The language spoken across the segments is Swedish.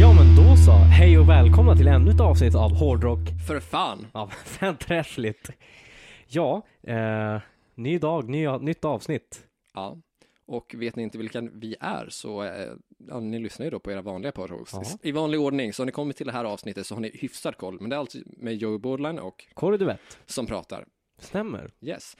Ja men då så, hej och välkomna till ännu ett avsnitt av Hårdrock för fan! av Förträffligt. Ja, eh, ny dag, ny, nytt avsnitt. Ja. Och vet ni inte vilka vi är så, eh, ja, ni lyssnar ju då på era vanliga podcasts. Ja. I vanlig ordning, så har ni kommit till det här avsnittet så har ni hyfsad koll. Men det är alltså med Joey Borderline och Kåre Duett, som pratar. stämmer. Yes.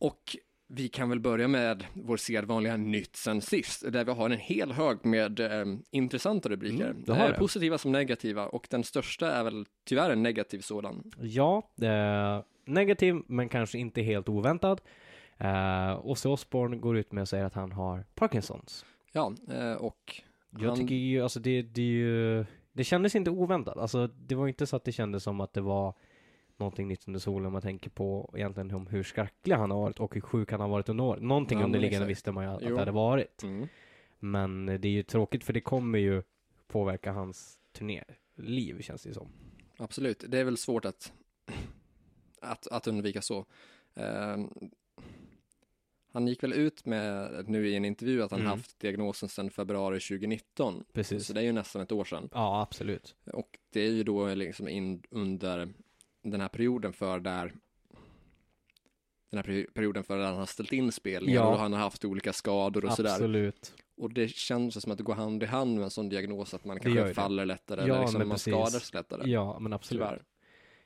Och vi kan väl börja med vår sedvanliga nytt sen sist, där vi har en hel hög med eh, intressanta rubriker. Mm, det har Eh, positiva som negativa och den största är väl tyvärr en negativ sådan. Ja, eh, negativ men kanske inte helt oväntad. Eh, Ozzy Osbourne går ut med och säger att han har Parkinsons. Ja, eh, och Jag Han- tycker ju, alltså det, det är ju, det kändes inte oväntat. Alltså det var inte så att det kändes som att det var någonting nytt under solen. Man tänker på egentligen om hur skracklig han har varit och hur sjuk han har varit under året. Någonting Ja, underliggande visste man ju att Jo. det hade varit. mm, Men det är ju tråkigt för det kommer ju påverka hans turnéliv känns det ju som. Absolut, det är väl svårt att, att, att undvika så. Eh, han gick väl ut med nu i en intervju att han Mm. haft diagnosen sedan februari 2019. Precis. Så det är ju nästan ett år sedan. Ja, absolut. Och det är ju då liksom in under den här perioden för där den här peri- perioden för där han har ställt in spelningar Ja. och han har haft olika skador och sådär. Absolut. Och det känns som att det går hand i hand med en sån diagnos att man kanske det. faller lättare Ja, eller liksom man skadar sig lättare. Ja, men absolut. Tyvärr.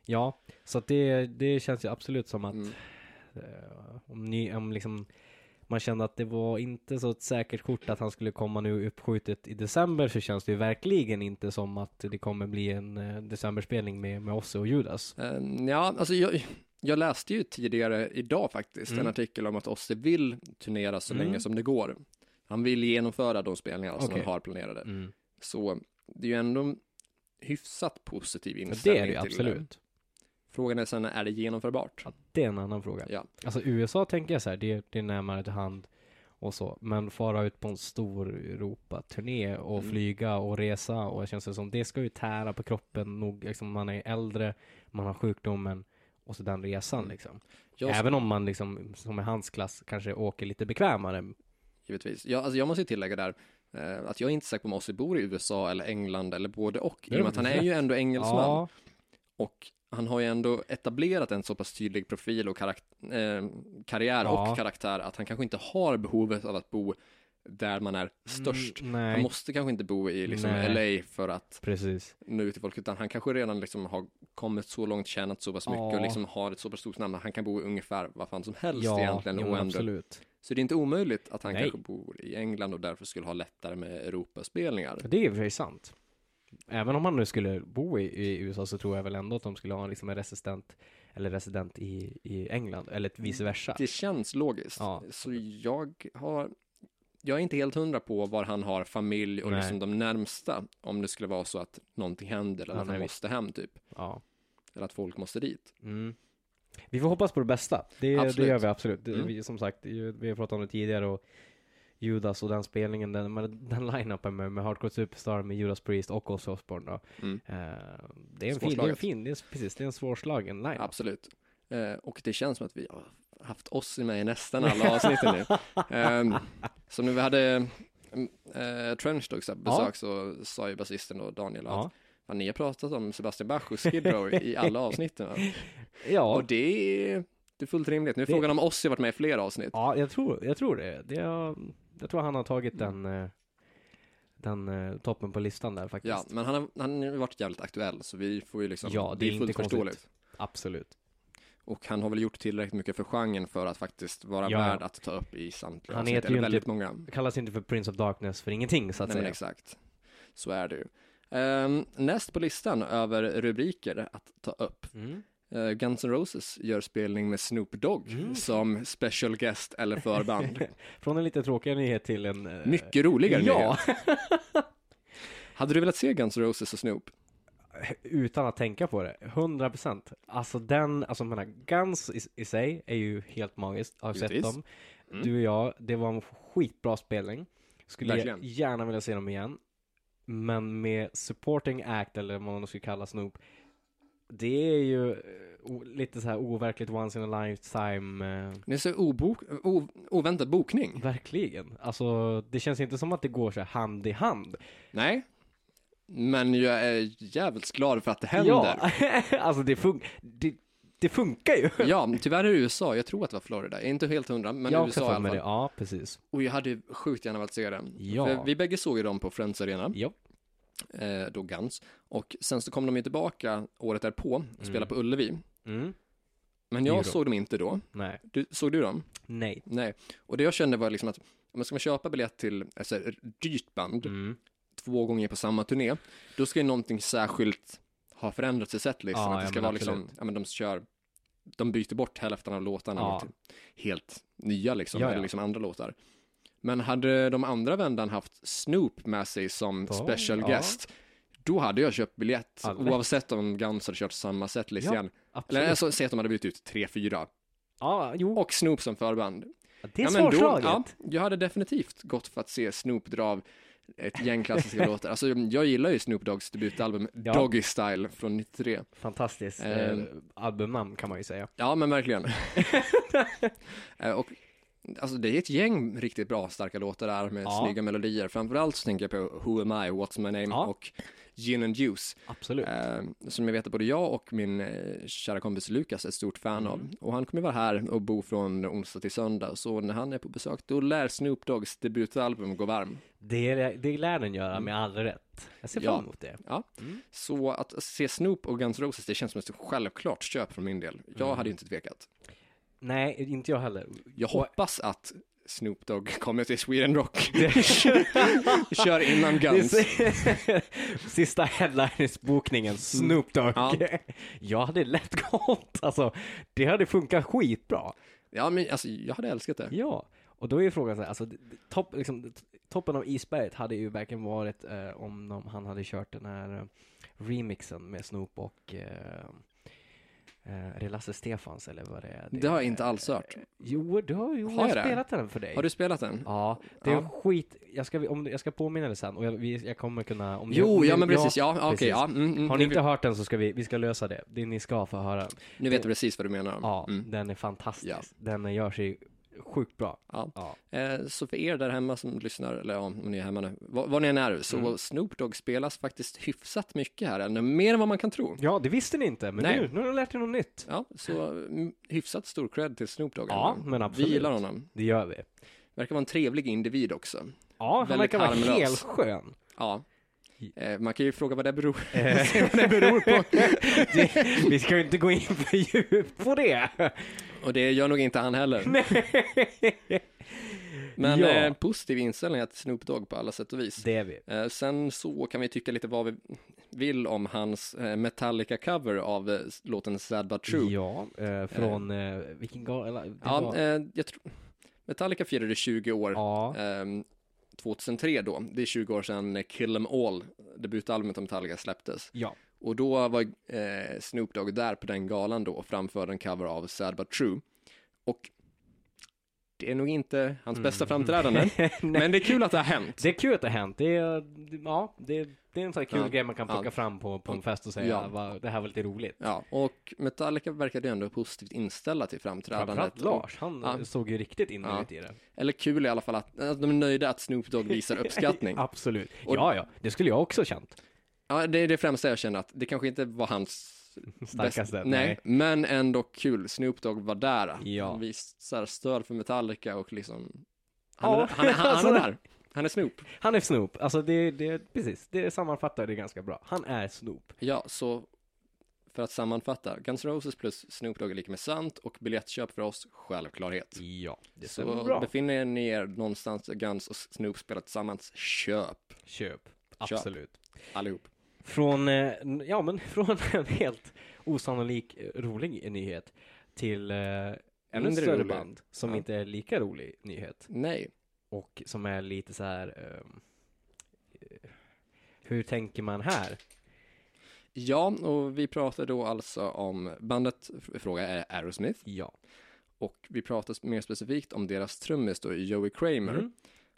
Ja, så att det, det känns ju absolut som att Mm. eh, om, ni, om liksom man kände att det var inte så ett säkert kort att han skulle komma nu uppskjutet i december så känns det ju verkligen inte som att det kommer bli en eh, decemberspelning med, med Ozzy och Judas. Eh, ja, alltså jag, jag läste ju tidigare idag faktiskt Mm. en artikel om att Ozzy vill turnera så Mm. länge som det går. Han vill genomföra de spelningar som Okej. han har planerade. Mm. Så det är ju ändå hyfsat positiv Det inställning är det ju till det. absolut. Frågan är sen, är det genomförbart? Ja, det är en annan fråga. Ja. Alltså USA tänker jag så här, det, det är närmare till hand och så. Men fara ut på en stor Europa-turné och Mm. flyga och resa och det känns som det ska ju tära på kroppen nog. Liksom, man är äldre, man har sjukdomen och så den resan Mm. liksom. Jag, Även om man liksom, som i hans klass, kanske åker lite bekvämare. Givetvis. Jag, alltså jag måste ju tillägga där eh, att jag är inte säker på om Ozzy bor i USA eller England eller både och. Det I och med att han är ju ändå engelsman. Ja, Och han har ju ändå etablerat en så pass tydlig profil och karak- eh, karriär Ja. och karaktär att han kanske inte har behovet av att bo där man är störst. Mm, Han måste kanske inte bo i liksom Nej. LA för att precis. nå ut till folk, utan han kanske redan liksom har kommit så långt, tjänat så pass mycket Ja. och liksom har ett så pass stort namn att han kan bo ungefär vad fan som helst Ja, egentligen. jo, och ändå. absolut. Så det är inte omöjligt att han Nej. kanske bor i England och därför skulle ha lättare med Europaspelningar. Det är i och för sig sant. Även om han nu skulle bo i, i USA så tror jag väl ändå att de skulle ha liksom en resident eller resident i, i England eller vice versa. Det känns logiskt. Ja. Så jag har jag är inte helt hundra på var han har familj och Nej. liksom de närmsta om det skulle vara så att någonting händer eller att han måste hem typ. Ja. Eller att folk måste dit. Mm. Vi får hoppas på det bästa. Det, det gör vi absolut. Mm. vi, som sagt, vi har pratat om det tidigare och Judas och den spelningen, den, den line-upen med, med Hardcore Superstar med Judas Priest och Ozzy Osbourne då. Mm. Eh, det är en fin, det är en fin, det är, precis, det är en svårslagen line-up. Absolut. Eh, och det känns som att vi har haft oss med i nästan alla avsnitten nu. Ehm, så när vi hade eh, Trench Dogs besök så sa ju basisten då Daniel att Ja. "Fan, ni har pratat om Sebastian Bach och Skid Row i alla avsnitten. va?" Ja, Och det är, det är fullt rimligt. Nu är Det- frågan om Ozzy har varit med i flera avsnitt. ja jag, tror, jag tror det. det är, jag tror han har tagit Mm. den, eh, den eh, toppen på listan där faktiskt. Ja, men han har, han har varit jävligt aktuell så vi får ju liksom, Ja, det är fullt inte konstigt. förståeligt. Absolut. Och han har väl gjort tillräckligt mycket för genren för att faktiskt vara Ja. värd att ta upp i samtliga Han heter ju inte- väldigt många. Det kallas inte för Prince of Darkness för ingenting så att Nej men säga. exakt. Så är det ju. Ehm, näst på listan över rubriker att ta upp. Mm. Uh, Guns N' Roses gör spelning med Snoop Dogg Mm. som special guest eller förband. Från en lite tråkigare nyhet till en... eh, Mycket roligare Ja, nyhet. Hade du velat se Guns N' Roses och Snoop? utan att tänka på det. 100 procent. Alltså den, alltså menar, Guns i, i sig är ju helt magiskt. Har sett Givetvis. dem. Mm. Du och jag, det var en skitbra spelning. Skulle jag Verkligen. gärna vilja se dem igen. Men med supporting act, eller vad man ska kalla Snoop, det är ju eh, lite så här overkligt once in a lifetime. Eh, Det är så obok, o, oväntad bokning. verkligen. Alltså, det känns inte som att det går så här hand i hand. Nej. Men jag är jävligt glad för att det händer. Ja, alltså det, fun- det, det funkar ju. Ja, tyvärr är det USA. Jag tror att det var Florida. Jag är inte helt hundra, men jag USA i alla fall. det. Ja, precis. Och jag hade ju sjukt gärna velat se det. Ja. För vi bägge såg ju dem på Friends Arena, Ja. Eh, då Guns. Och sen så kom de ju tillbaka året därpå och spelade Mm. på Ullevi. Mm. Men jag såg dem inte då. Nej. Du, såg du dem? Nej. Nej. Och det jag kände var liksom att om man ska man köpa biljett till ett så här dyrt band Mm. två gånger på samma turné, då ska ju någonting särskilt ha förändrats i setlistan. Ja, att det ska vara liksom, ja men de kör, de byter bort hälften av låtarna Ja. mot helt nya liksom, Ja, ja. eller liksom andra låtar. Men hade de andra vändan haft Snoop med sig som Ja, special ja. guest, då hade jag köpt biljett, Ja, lätt. oavsett om Guns hade kört samma setlist Ja, igen. Absolut. Eller alltså, säg att de hade bytt ut tre, fyra, ja, jo. och Snoop som förband. det är Ja, svårslaget. Ja, jag hade definitivt gått för att se Snoop dra av ett gäng klassiska låtar. Alltså jag gillar ju Snoop Doggs debutalbum Ja. Doggy Style från 93. Fantastiskt Eh, eh, albumnamn kan man ju säga. Ja, men verkligen. Eh, och alltså det är ett gäng riktigt bra starka låtar där med Ja. snygga melodier. Framförallt så tänker jag på Who Am I, What's My Name Ja. och Gin and Juice. Absolut. Eh, som jag vet att både jag och min eh, kära kompis Lukas är ett stort fan Mm. av. Och han kommer vara här och bo från onsdag till söndag. Så när han är på besök, då lär Snoop Doggs debutalbum gå varm. Det, det lär den göra med all rätt. Jag ser Ja. fram emot det. Ja. Mm. Så att se Snoop och Guns Roses, det känns som ett självklart köp från min del. Jag Mm. hade inte tvekat. Nej, inte jag heller. Jag hoppas att Snoop Dogg kommer till Sweden Rock. Kör innan Guns. Sista headliners-bokningen, Snoop Dogg. Ja. Jag hade lätt gått. Alltså, det hade funkat skitbra. Ja, men alltså jag hade älskat det. Ja, och då är ju frågan så här, alltså, topp, liksom, toppen av isberget hade ju verkligen varit eh, om de, han hade kört den här eh, remixen med Snoop och eh, är det Lasse Stefans eller vad det är? Det har jag inte alls hört. Jo, du har ju Har jag jag det? spelat den för dig. Har du spelat den? Ja, det är Ja. skit. Jag ska, om, jag ska påminna dig sen och jag, vi, jag kommer kunna... Om Jo, om ja du- men precis. Ja, okej. precis. ja, mm, mm, Har ni inte hört den så ska vi, vi ska lösa det. det ni ska få höra. nu vet jag precis vad du menar. Ja, Mm. den är fantastisk. Ja. Den gör sig sjukt bra. Ja. Ja. Eh, så för er där hemma som lyssnar, eller ja, om ni är hemma nu, var, var ni än är, så Mm. Snoop Dogg spelas faktiskt hyfsat mycket här, eller mer än vad man kan tro. Ja, det visste ni inte, men Nej. nu, nu har ni lärt er något nytt. Ja, så mm, hyfsat stor cred till Snoop Dogg. Ja, ändå. men Vi absolut. gillar honom. Det gör vi. Verkar vara en trevlig individ också. Ja, han Väldigt verkar vara helt skön. Ja. Eh, man kan ju fråga vad det beror, Eh, vad det beror på. det, vi ska ju inte gå in för djupt på det. Och det gör nog inte han heller. Men Ja. eh, positiv inställning till Snoop Dogg på alla sätt och vis. Det är vi. Eh, sen så kan vi tycka lite vad vi vill om hans eh, Metallica-cover av eh, låten Sad But True. Ja, från vilken gala? Ja, jag tror Metallica firade 20 år ja. Ehm, 2003 då. Det är 20 år sedan Kill 'Em All, debutalbumet av Metallica släpptes. ja. Och då var eh, Snoop Dogg där på den galan då och framförde en cover av Sad But True. Och det är nog inte hans bästa framträdande, Nej. men det är kul att det har hänt. Det är kul att det har hänt. Det är, ja, det, det är en sån här kul Ja, grej man kan plocka ja. fram på, på en fest och säga Ja. "Va, det här var lite roligt. Ja, och Metallica verkade ju ändå positivt inställda till framträdandet. Framförallt Lars, han Ja. såg ju riktigt innerligt i det. Eller kul i alla fall att, att de är nöjda att Snoop Dogg visar uppskattning. Absolut. Och- ja, ja, det skulle jag också känt. Ja, det är det främsta jag känner att det kanske inte var hans Starkaste. bäst- nej, men ändå kul. Snoop Dogg var där. Ja. Han visar stöd för Metallica och liksom han, Ja, är, han, han, han alltså- är där. Han är Snoop. Han är Snoop. Alltså det, det, precis, det sammanfattar det ganska bra. Han är Snoop. Ja, så för att sammanfatta. Guns Roses plus Snoop Dogg är lika med sant och biljettköp för oss självklarhet. Ja, det stämmer Så bra. befinner ni er någonstans där Guns och Snoop spelar tillsammans, köp Köp. Absolut. allihop. Från, eh, ja men från en helt osannolik eh, rolig nyhet till eh, ännu Mindre större rolig. band som Ja. inte är lika rolig nyhet. Nej, Och som är lite så här. eh, hur tänker man här? Ja, och vi pratar då alltså om, bandet i fråga är Aerosmith. Ja. Och vi pratar mer specifikt om deras trummis då, Joey Kramer. Mm.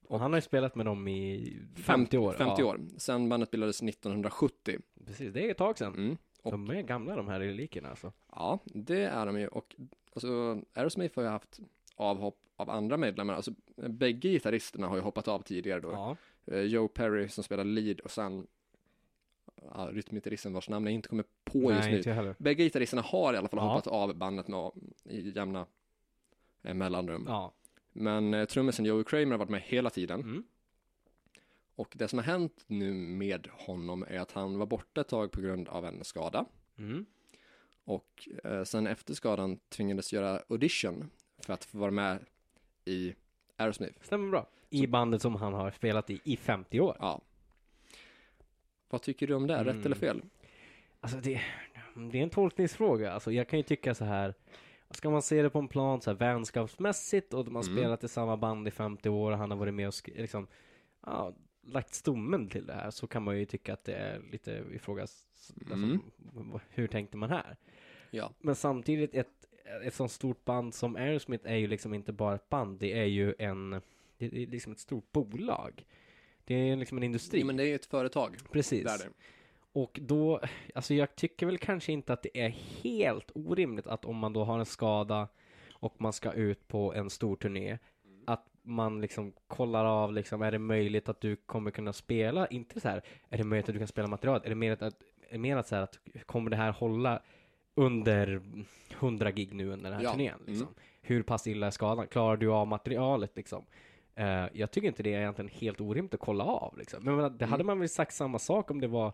Och han har ju spelat med dem i 50 år. 50 ja. år. Sen bandet bildades 1970. Precis, det är ett tag sedan. Mm. Och, De är gamla de här relikerna alltså. ja, det är de ju. Och alltså, Aerosmith har ju haft avhopp av andra medlemmar. Alltså, bägge gitarristerna har ju hoppat av tidigare då. Ja. Eh, Joe Perry som spelar lead och sen ja, rytmgitarristen vars namn jag inte kommer på just Nej, nu. inte jag heller. Bägge gitarristerna har i alla fall Ja. hoppat av bandet med, i jämna eh, mellanrum. Ja. Men eh, trummisen Joey Kramer har varit med hela tiden. Mm. Och det som har hänt nu med honom är att han var borta ett tag på grund av en skada. Mm. Och eh, sen efter skadan tvingades göra audition för att få vara med i Aerosmith. Stämmer bra. I bandet som han har spelat i i 50 år. Ja. Vad tycker du om det? Rätt Mm. eller fel? Alltså det, det är en tolkningsfråga. Alltså jag kan ju tycka så här. Ska man se det på en plan så här vänskapsmässigt och man Mm. spelat i samma band i 50 år och han har varit med och sk- liksom, ja, lagt stommen till det här så kan man ju tycka att det är lite ifrågas... Alltså, Mm. v- hur tänkte man här? Ja. Men samtidigt, ett, ett sånt stort band som Aerosmith är ju liksom inte bara ett band, det är ju en, det är liksom ett stort bolag. Det är liksom en industri. Jo, men det är ju ett företag. Precis. Där det. Och då, alltså jag tycker väl kanske inte att det är helt orimligt att om man då har en skada och man ska ut på en stor turné, att man liksom kollar av liksom, är det möjligt att du kommer kunna spela, inte så här, är det möjligt att du kan spela materialet, är det mer att, är det mer att så här, att kommer det här hålla under 100 gig nu under den här Ja, turnén? mm. Liksom? Hur pass illa är skadan? Klarar du av materialet liksom? Eh, jag tycker inte det är egentligen helt orimligt att kolla av liksom. Men det hade man väl sagt samma sak om det var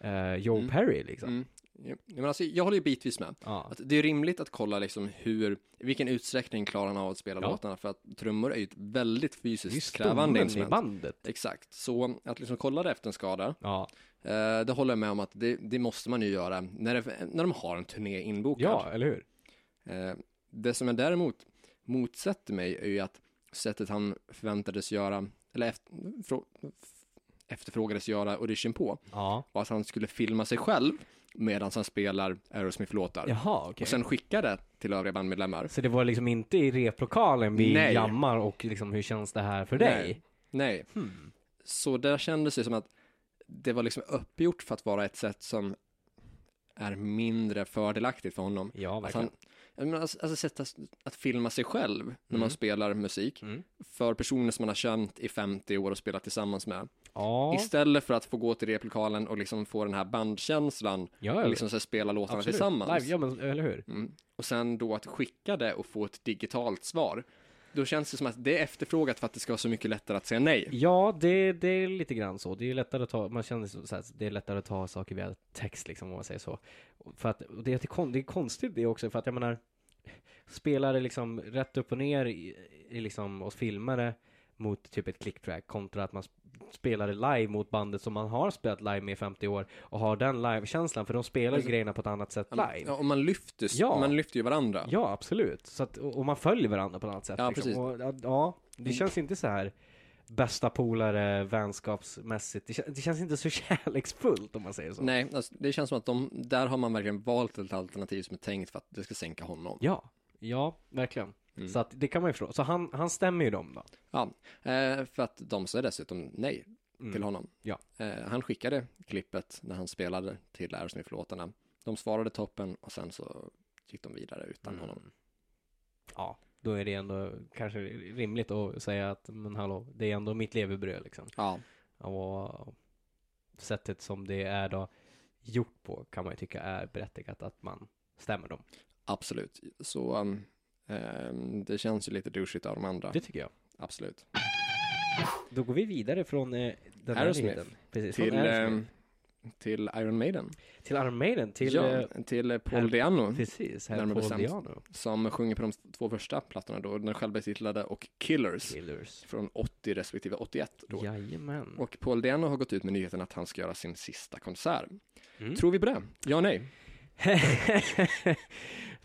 eh, Joe Mm. Perry liksom. Ja, men alltså, jag håller ju bitvis med. Ja. Att det är rimligt att kolla liksom hur, i vilken utsträckning klarar han av att spela Ja. låtarna för att trummor är ju ett väldigt fysiskt krävande i instrument. bandet. Exakt, så att liksom kolla det efter en skada, Ja. eh, det håller jag med om att det, det måste man ju göra när, det, när de har en turné inbokad. ja, eller hur? Eh, det som jag däremot motsätter mig är ju att sättet han förväntades göra, eller efter, frå, efterfrågades göra audition på, Ja. var att han skulle filma sig själv medan han spelar Aerosmith-låtar. Jaha, okej. Och sen skicka det till övriga bandmedlemmar. Så det var liksom inte i replokalen vi Nej. jammar och liksom hur känns det här för Nej. dig? Nej, Hmm. så där kändes det som att det var liksom uppgjort för att vara ett sätt som är mindre fördelaktigt för honom. Ja, Att verkligen. han, jag menar, alltså, alltså sätt att, att filma sig själv när Mm. man spelar musik Mm. för personer som man har känt i 50 år och spelat tillsammans med. Ja, Istället för att få gå till replokalen och liksom få den här bandkänslan ja, och liksom så här spela låtarna absolut. tillsammans. Live, ja, men eller hur? Mm. Och sen då att skicka det och få ett digitalt svar. Då känns det som att det är efterfrågat för att det ska vara så mycket lättare att säga nej. Ja, det, det är lite grann så. Det är lättare att ta, man känner så här, det är lättare att ta saker via text liksom, om man säger så. För att, det, är, det är konstigt det också, för att jag menar, spelar det liksom rätt upp och ner i, i liksom, och filmar det mot typ ett clicktrack kontra att man sp- spelar det live mot bandet som man har spelat live med i 50 år och har den live-känslan, för de spelar ju Alltså- grejerna på ett annat sätt live. Ja, och man lyfter, Ja. man lyfter ju varandra. Ja, absolut. Så att, och, man följer varandra på ett annat sätt. Ja, liksom. precis. Och, ja, det känns inte så här bästa polare, vänskapsmässigt. Det, det känns inte så kärleksfullt om man säger så. Nej, alltså, det känns som att de, där har man verkligen valt ett alternativ som är tänkt för att det ska sänka honom. Ja, ja, verkligen. Mm. Så att det kan man ju förstå. Så han, han stämmer ju dem då. Eh, för att de sa dessutom nej Mm. till honom. Ja. Eh, han skickade klippet när han spelade till Aerosmith-låtarna. De svarade toppen och sen så gick de vidare utan Mm. honom. Ja, då är det ändå kanske rimligt att säga att men hallå, det är ändå mitt levebröd liksom. Ja, Och sättet som det är då gjort på kan man ju tycka är berättigat att man stämmer dem. absolut. Så um, det känns ju lite douchigt av de andra. Det tycker jag. Absolut. Då går vi vidare från eh, den här Aerosmith. nyheten. Precis, Till, Aerosmith. ehm, till Iron Maiden. till Iron Maiden, till ja, eh, till eh, Paul herr- Diano. precis, herr Paul bestämt. Diano. Som sjunger på de två första plattorna då, den självbetitlade och Killers. Killers. Från 80 respektive 81 då. Jajamän. Och Paul Diano har gått ut med nyheten att han ska göra sin sista konsert. Mm. Tror vi på det? Ja, nej.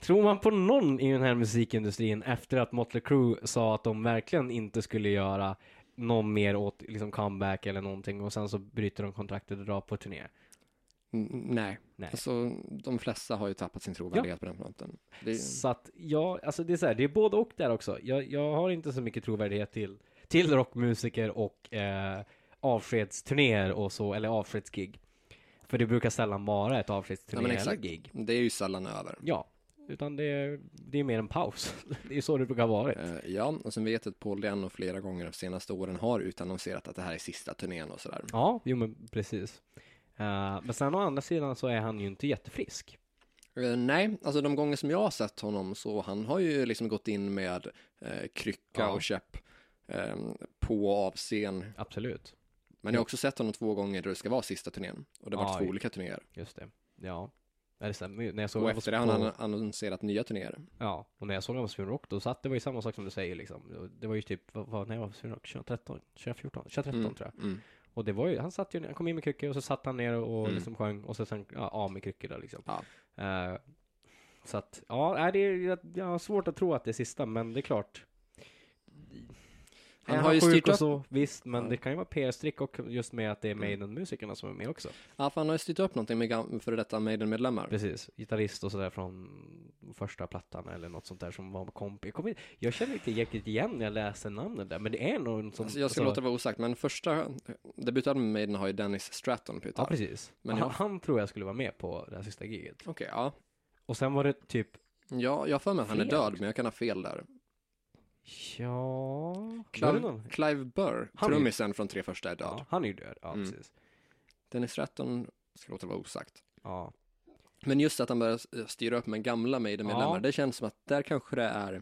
Tror man på någon i den här musikindustrin efter att Motley Crue sa att de verkligen inte skulle göra någon mer åt liksom comeback eller någonting och sen så bryter de kontraktet och drar på turné? Nej. Nej. Alltså, de flesta har ju tappat sin trovärdighet på den fronten. Det Så att, ja, alltså det är så här, det är både och där också. Jag, jag har inte så mycket trovärdighet till, till rockmusiker och eh, avskedsturnéer och så, eller avskedsgig. För det brukar sällan vara ett ja, avskedsturné men eller gig. Det är ju sällan över. Ja, utan det är, det är mer en paus. Det är så det brukar varit. Eh, ja, och sen vet jag att Paul Diano flera gånger de senaste åren har utannonserat att det här är sista turnén och sådär. Ja, jo men precis. Eh, men sen å andra sidan så är han ju inte jättefrisk. Eh, nej, alltså de gånger som jag har sett honom så han har ju liksom gått in med eh, krycka Ja. och käpp eh, på och av scen. Absolut. Men jag har också sett honom två gånger där det ska vara sista turnén. Och det har varit två olika turnéer. Just det. Ja. Är det stämmer ju. När jag såg Och efter det har han annonserat nya turnéer. Ja, och när jag såg honom på Sweden Rock då satt det var ju samma sak som du säger liksom. Det var ju typ, vad, vad när jag var på Sweden Rock? 2013? 2014? 2013 Mm, tror jag. mm. Och det var ju, han satt ju, han kom in med kryckor och så satt han ner och Mm. liksom sjöng och så sen, ja, av med kryckor då liksom. Ja. Eh, så att, ja, det är, jag, jag har svårt att tro att det är sista, men det är klart. Han har ju styrt upp, så, visst, men Ja. det kan ju vara PR-strick och just med att det är Mm. Maiden-musikerna som är med också. ja, för han har ju styrt upp någonting med före detta Maiden-medlemmar. Precis, gitarrist och sådär från första plattan eller något sånt där som var kompis. Jag, känner inte riktigt igen när jag läser namnet där, men det är nog en sån... Alltså jag ska alltså- låta det vara osagt, men första debutalbumet med Maiden har ju Dennis Stratton på Ja, gitarr. precis. Men han, han tror jag skulle vara med på det här sista giget. Okej, ja. Och sen var det typ, Ja, jag har för mig att han är död, men jag kan ha fel där. Ja... Clive? Clive Burr, Han trummisen från tre första är död. Ja, han är ju död, ja Mm. precis. Dennis Stratton ska låta vara osagt. Ja. Men just att han börjar styra upp med gamla Maiden-medlemmar, Ja. det känns som att där kanske det är,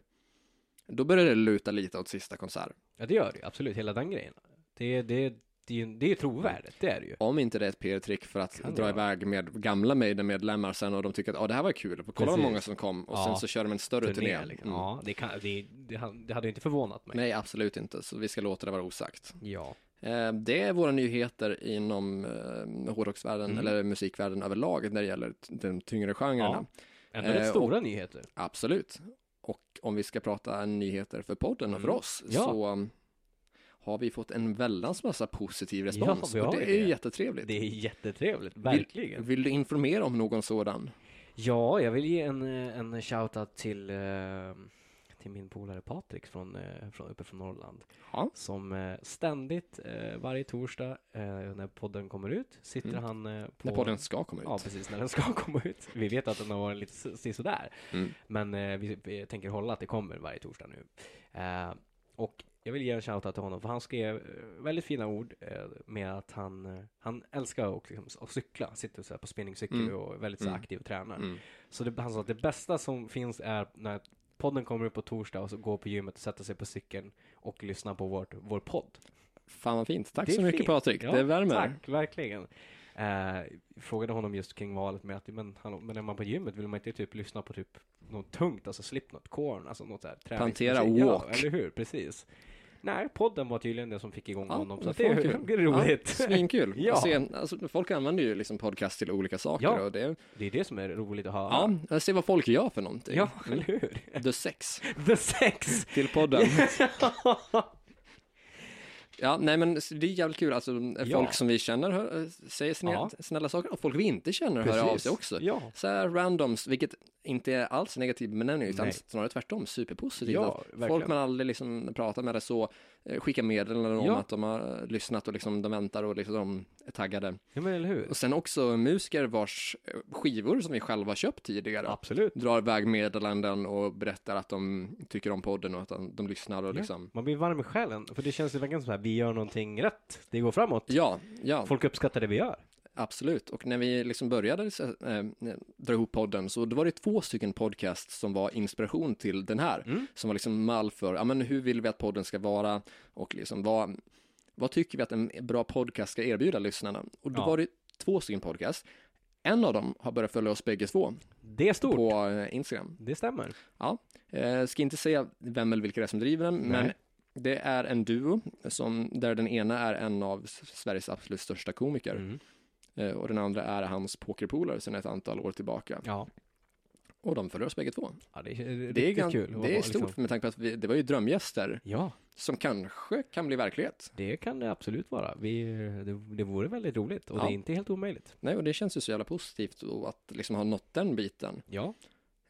då börjar det luta lite åt sista konsert. ja, det gör det absolut, hela den grejen. Det, det, det, är ju- det är ju trovärdigt, det är det ju. Om inte det är ett PR-trick för att Kan dra iväg med gamla Maiden-medlemmar sen och de tycker att ah, det här var kul, kolla vad många som kom och Ja. sen så kör de en större turné. liksom. Mm. Ja, det, kan, det, det, hade- inte förvånat mig. Nej, absolut inte, så vi ska låta det vara osagt. Ja. Eh, Det är våra nyheter inom eh, hårdrocksvärlden Mm. eller musikvärlden överlag när det gäller de tyngre genrerna. Ändå rätt Eh, stora nyheter. Absolut. Och om vi ska prata nyheter för podden och för Mm. oss Ja. så har vi fått en väldans massa positiv respons. har och det ju är det. jättetrevligt. Det är jättetrevligt, verkligen. Vill du informera om någon sådan? Ja, jag vill ge en, eh, en shoutout till, eh, till min polare Patrik från, eh, från, uppe från Norrland. Ja. Som ständigt, varje torsdag, när podden kommer ut, sitter Mm. han på... När podden ska komma ut. Ja, precis, när den ska komma ut. Vi vet att den har varit lite sådär. Mm. Men vi, vi tänker hålla att det kommer varje torsdag nu. Och jag vill ge en shoutout till honom, för han skrev eh, väldigt fina ord eh, med att han, eh, han älskar att, liksom, att cykla, sitter så på spinningcykel Mm. och är väldigt så Mm. aktiv och tränar. Mm. Så det, han sa att det bästa som finns är när podden kommer upp på torsdag och så går på gymmet och sätter sig på cykeln och lyssnar på vårt, vår podd. Fan vad fint. Tack Det så mycket fint. Patrik. Ja, det värmer. Tack, verkligen. Eh, frågade honom just kring valet med att, men, hallå, men är man på gymmet vill man inte typ lyssna på typ något tungt, alltså Slipknot, Korn, alltså något såhär Pantera. Walk. Ja, eller hur, precis. Nej, podden var tydligen det som fick igång Ja, honom, så det är, det är roligt. Ja, svinkul. Ja. Se, alltså, folk använder ju liksom podcast till olika saker Ja. och det, det är det som är roligt att höra. ja, se vad folk gör för någonting. ja eller hur? The sex The sex! till podden. Ja, nej men det är jävligt kul, alltså folk Ja. som vi känner hör, eh, säger snälla, Ja. snälla saker och folk vi inte känner hör av sig också. Ja, Så här randoms, vilket inte är alls negativ benämning utan Nej. snarare tvärtom superpositivt. Ja, folk man aldrig liksom pratar med det så eh, skickar meddelanden om Ja. att de har lyssnat och liksom de väntar och liksom de är taggade. ja men eller hur? Och sen också musiker vars eh, skivor som vi själva köpt tidigare Absolut. drar iväg meddelanden och berättar att de tycker om podden och att de, de lyssnar och Ja. liksom Man blir varm i själen, för det känns ju verkligen som att vi gör någonting rätt. Det går framåt. Ja, ja. Folk uppskattar det vi gör. Absolut, och när vi liksom började äh, dra ihop podden så då var det två stycken podcasts som var inspiration till den här, Mm. som var liksom mall för, ja men hur vill vi att podden ska vara och liksom vad, vad tycker vi att en bra podcast ska erbjuda lyssnarna? Och då Ja. var det två stycken podcast. En av dem har börjat följa oss bägge två Det är stort. på eh, Instagram. Det stämmer. Eh, ska inte säga vem eller vilka det är som driver den, men Nej. det är en duo som, där den ena är en av Sveriges absolut största komiker. Mm. Eh, Och den andra är hans pokerpolare sedan ett antal år tillbaka. Ja. Och de följer oss bägge två. ja, det är, Det är, riktigt gan- kul. det är stort liksom- med tanke på att vi, det var ju drömgäster. Ja, som kanske kan bli verklighet. Det kan det absolut vara. Vi, det, det vore väldigt roligt och Ja. det är inte helt omöjligt. Nej, och det känns ju så jävla positivt och att liksom ha nått den biten. Ja,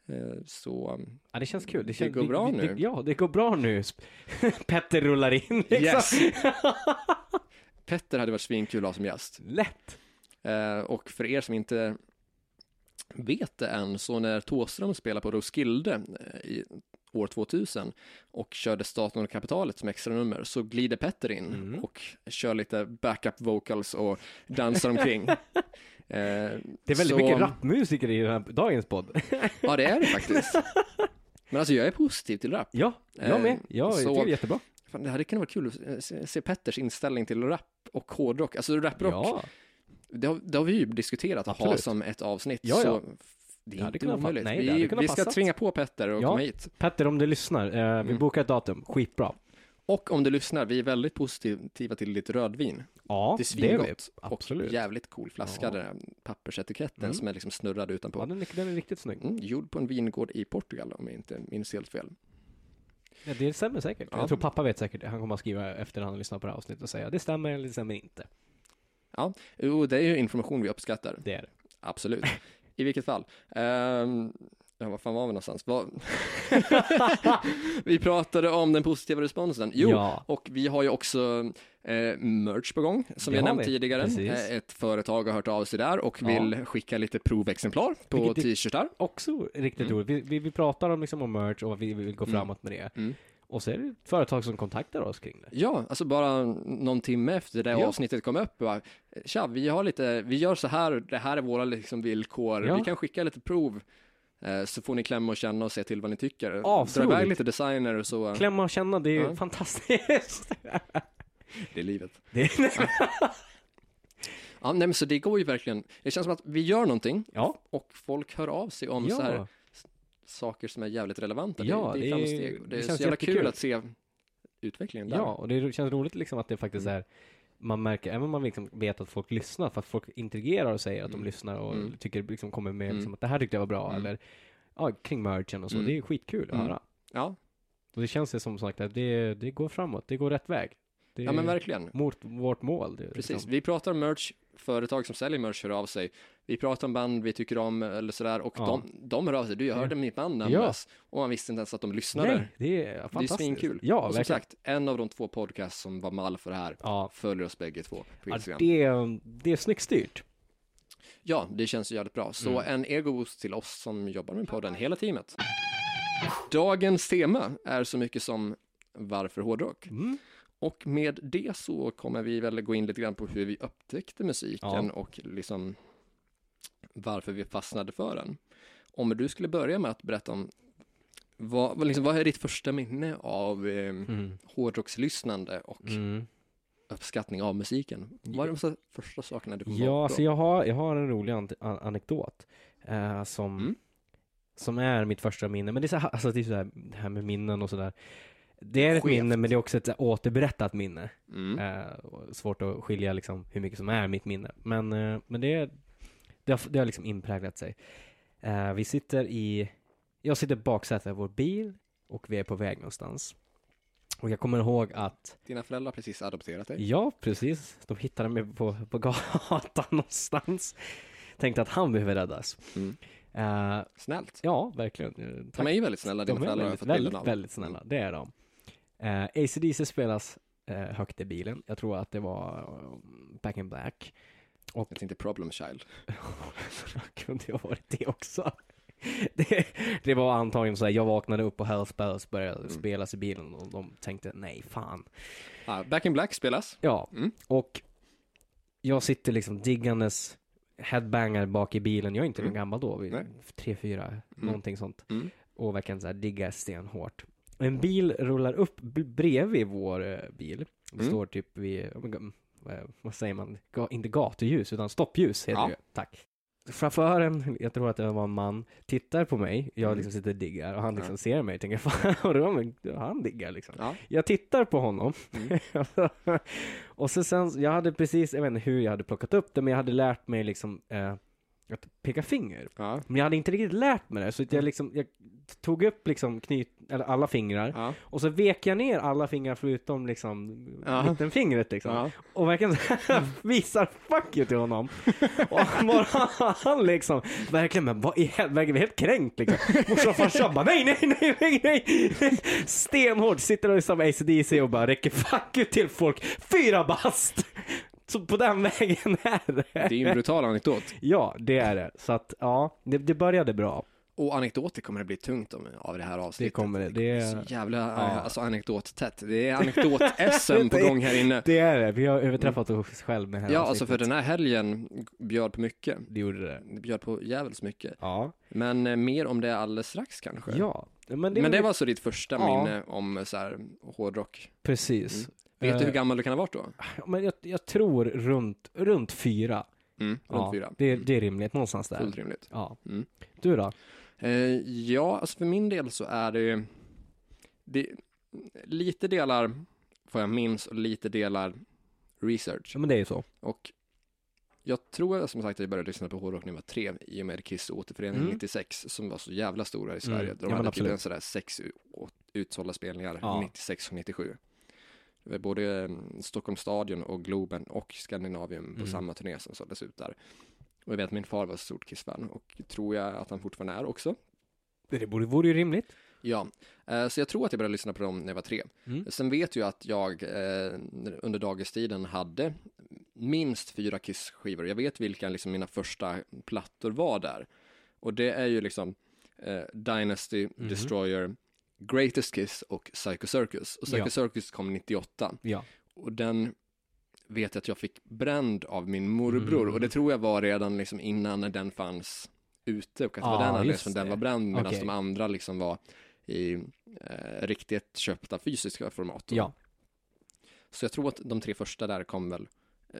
Eh, Så ja det känns kul. Det känns, går vi- bra vi- nu. Det, ja, det går bra nu. Petter rullar in liksom. Yes. Petter hade varit svinkul att ha som gäst. Lätt. Eh, och för er som inte vet det än, så när Thåström spelade på Roskilde eh, i år 2000 och körde Staten och kapitalet som extra nummer så glider Petter in Mm. och kör lite backup vocals och dansar omkring. Eh, Det är väldigt så- mycket rapmusiker i den här, dagens podd. Ja, det är det faktiskt. Men alltså jag är positiv till rap. ja, jag med. Ja, jag så- det är jättebra. Fan, det hade kunnat vara kul att eh, se, se Petters inställning till rap och hårdrock. Alltså raprock, Ja, det, har, det har vi ju diskuterat att ha Absolut. som ett avsnitt. Ja, ja. Så det Det är hade inte kunnat fa- omöjligt. nej, det hade vi, kunnat vi ska passat. tvinga på Petter och Ja. komma hit. Petter om du lyssnar, eh, vi Mm. bokar ett datum. Skitbra. Och om du lyssnar, vi är väldigt positiva till lite rödvin. Ja, det är det är vi. svingott. Absolut. Och jävligt cool flaska, Ja. den där pappersetiketten Mm. som är liksom snurrad utanpå. Ja, den är, den är riktigt snygg. Mm, gjord på en vingård i Portugal om jag inte minns helt fel. Ja, det stämmer säkert. Ja. Jag tror pappa vet säkert det. Han kommer att skriva efter han har lyssnat på det här avsnittet och säga det stämmer eller det stämmer inte. Jo, det är ju information vi uppskattar. Det är det. Absolut. I vilket fall. Ehm, ja, var fan var vi någonstans? Vad- vi pratade om den positiva responsen. Jo, Ja. och vi har ju också eh, merch på gång, som Det vi har nämnt vi. tidigare. Precis. Eh, ett företag har hört av sig där och Ja. vill skicka lite provexemplar på t-shirtar. Också riktigt Mm. roligt. Vi, vi, vi pratar om, liksom, om merch och vi vill gå Mm. framåt med det. Mm. Och så är det ett företag som kontaktar oss kring det. Ja, alltså bara någon timme efter det Ja. avsnittet kom upp. Bara, Tja, vi har lite, vi gör så här, det här är våra liksom villkor. Ja. Vi kan skicka lite prov. eh, Så får ni klämma och känna och se till vad ni tycker. Dra iväg lite designer och så. Klämma och känna, det är Ja. fantastiskt. Det är livet. Det, Ja, nej, men så det går ju verkligen. Det känns som att vi gör någonting ja, och folk hör av sig om så här ja, saker som är jävligt relevanta. Ja, det, det det är framsteg. Det, det är känns så jävla jättekul. kul att se utvecklingen där. ja, och det känns roligt liksom att det faktiskt Mm. är man märker, även om man liksom vet att folk lyssnar, för att folk interagerar och säger att de Mm. lyssnar och Mm. tycker liksom kommer med Mm. liksom att det här tyckte jag var bra, Mm. eller ja, kring merchen och så. Det är skitkul att höra. Ja, Och det känns ju som sagt att det, det går framåt, det går rätt väg. Det ja men verkligen. Mot vårt mål. Det, Precis, liksom- vi pratar om merch, företag som säljer merch hör av sig. Vi pratar om band vi tycker om eller sådär och Ja. de, de hör av sig. Du, jag Ja. hörde mitt band nämnas och man visste inte ens att de lyssnade. Nej, det är det är fantastiskt. svinkul. Ja, och som verkligen. sagt, en av de två podcasts som var mall för det här Ja, följer oss bägge två på ja Instagram. det, det är snyggt styrt. Ja, det känns ju jävligt bra. Så Mm. en ego-boost till oss som jobbar med podden, hela teamet. Dagens tema är så mycket som varför hårdrock? Mm. Och med det så kommer vi väl gå in lite grann på hur vi upptäckte musiken Ja. och liksom varför vi fastnade för den. Om du skulle börja med att berätta om vad, liksom, vad är ditt första minne av eh, Mm. hårdrockslyssnande och Mm. uppskattning av musiken? Vad är de första sakerna du kommer ihåg Ja, alltså jag har, jag har en rolig an- an- anekdot eh, som, Mm. som är mitt första minne. Men det är så här, alltså det är så här, det här med minnen och sådär. Det är ett Skevt. minne, men det är också ett återberättat minne. Mm. Eh, svårt att skilja liksom hur mycket som är mitt minne. Men, eh, men det, det, har, det har liksom inpräglat sig. Eh, vi sitter i, jag sitter baksätet av vår bil och vi är på väg någonstans. Och jag kommer ihåg att, Dina föräldrar har precis adopterat dig. ja precis, de hittade mig på, på gatan någonstans. Tänkte att han behöver räddas. Mm. Eh, Snällt. ja, verkligen. Eh, De är ju väldigt snälla, dina de är föräldrar jag väldigt, väldigt, av. väldigt snälla. Det är de. Uh, ACDC spelas eh, högt i bilen. Jag tror att det var eh, Back in Black. Och Jag tänkte Problem Child. kunde ha varit det också. Det, det var antagligen så här, jag vaknade upp och Hells Bells började Mm. spelas i bilen och de tänkte nej fan. Ah, Back in Black spelas. Ja, Mm. och jag sitter liksom diggandes headbangar bak i bilen. Jag är inte Mm. mm. gammal då, vi- tre, fyra, någonting sånt. Mm. och verkligen så här diggar stenhårt. En bil rullar upp bredvid vår eh, bil. Det Mm. står typ vid, vad- vad säger man, inte gatuljus utan stoppljus heter Ja. det. Tack. Chauffören, jag tror att det var en man, tittar på mig, jag Mm. liksom sitter och diggar och han liksom Ja. ser mig och tänker fan, han diggar liksom. Ja. Jag tittar på honom Mm. och så sen, jag hade precis, jag vet inte hur jag hade plockat upp det, men jag hade lärt mig liksom eh, att peka finger. Ja. Men jag hade inte riktigt lärt mig det, så jag liksom, jag tog upp liksom knyt, eller alla fingrar, Ja. och så vek jag ner alla fingrar förutom liksom Ja. mittenfingret liksom. Ja. Och verkligen visar fuck you till honom. Och bara, han liksom, verkligen, men vad i helvete, helt kränkt liksom. Morsan och farsan bara, nej, nej, nej, nej, nej. Stenhårt, sitter och lyssnar på ACDC och bara räcker fuck you till folk, fyra bast. Så på den vägen är det. Det är ju en brutal anekdot. Ja, det är det. Så att, ja, det, det började bra. Och anekdoter kommer det bli tungt om, av det här avsnittet. Det kommer det. Det är- Så jävla, Ja. eh, alltså anekdottätt. Det är anekdot-SM på gång här inne. Det är det. Vi har överträffat oss själv med det här Ja, alltså för avsnittet. den här helgen bjöd på mycket. Det gjorde det. Det bjöd på jävligt mycket. Ja. Men eh, mer om det alldeles strax kanske. Ja. Men det, Men det var alltså ditt första Ja. minne om så här, hårdrock. Precis. Vet du Eh, hur gammal du kan ha varit då? Ja, Men jag, jag tror runt, runt fyra. Mm, runt Ja, fyra. Det, det är rimligt, någonstans där. Fullt rimligt. Ja. Mm. Du då? Eh, ja, alltså för min del så är det, det lite delar får jag minns och lite delar research. Ja men det är ju så. Och jag tror som sagt att jag började lyssna på hårdrock när jag var tre i och med Kiss återförening Mm. 96 som var så jävla stora i Sverige. Mm. De Ja, hade typ en sådär sex utsålda spelningar Ja. 96 och 97. Både mm, Stockholms stadion och Globen och Skandinavium på Mm. samma turné som såldes ut där. Och jag vet att min far var ett stort Kiss-fan och tror jag att han fortfarande är också. Det borde, vore ju rimligt. Ja, eh, så jag tror att jag började lyssna på dem när jag var tre. Mm. Sen vet jag att jag eh, under dagistiden hade minst fyra Kiss-skivor. Jag vet vilka liksom mina första plattor var där. Och det är ju liksom eh, Dynasty, Mhm. Destroyer, Greatest Kiss och Psycho Circus. Och Psycho Ja. Circus kom 98. Ja. Och den vet jag att jag fick bränd av min morbror. Mm. Och det tror jag var redan liksom innan när den fanns ute. Och att det var Ja, den anledningen som den var bränd. Medan Okej. de andra liksom var i eh, riktigt köpta fysiska format. Ja. Så jag tror att de tre första där kom väl,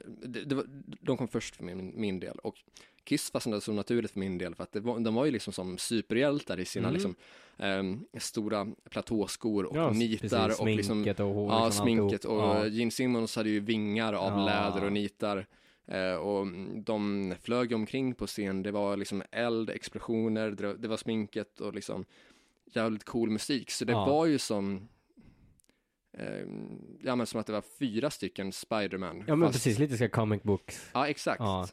det, det var, de kom först för min, min del. Och Kiss fastnade så naturligt för min del för att det var, de var ju liksom som superhjältar i sina Mm. liksom, ehm, stora platåskor och ja, nitar precis. och liksom Sminket och hår, Ja, liksom sminket och Ja. Gene Simmons hade ju vingar av Ja. läder och nitar. Eh, och de flög omkring på scen, det var liksom eld, explosioner, det, var sminket och liksom jävligt cool musik. Så det var ju som, eh, ja men som att det var fyra stycken Spiderman. Ja men fast- precis, lite ska comic books. Ja, exakt. Ja.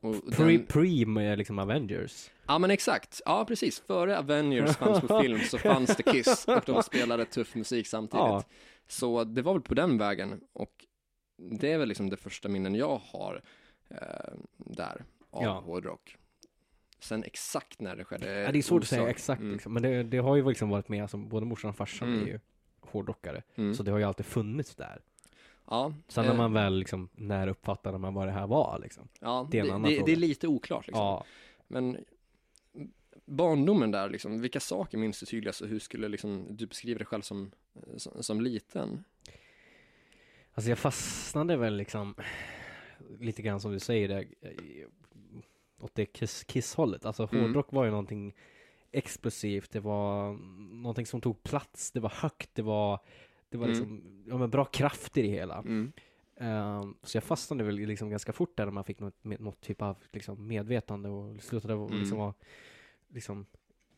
Och Pre, den, pre liksom Avengers. ja men exakt, ja precis. Före Avengers fanns på film så fanns det Kiss och de spelade tuff musik samtidigt. Ja. Så det var väl på den vägen och det är väl liksom det första minnen jag har eh, där av Ja. hårdrock. Sen exakt när det skedde. Ja, det är svårt att säga osak. exakt Mm. liksom. Men det, det har ju liksom varit med, alltså, både morsan och farsan Mm. är ju hårdrockare. Mm. Så det har ju alltid funnits där. ja, Sen när eh, man väl liksom, när uppfattade man vad det här var liksom. ja, det är det, en annan det, fråga. det är lite oklart liksom. Ja. Men barndomen där liksom, vilka saker minns du tydligast och hur skulle liksom du beskriva dig själv som, som, som liten? Alltså jag fastnade väl liksom lite grann som du säger där eh, åt det kiss, kisshållet. Alltså Mm. hårdrock var ju någonting explosivt, det var någonting som tog plats, det var högt, det var det var Mm. liksom, ja men bra krafter i hela. Mm. Ehm, så jag fastnade väl liksom ganska fort där när man fick något, något typ av liksom medvetande och slutade Mm. liksom vara liksom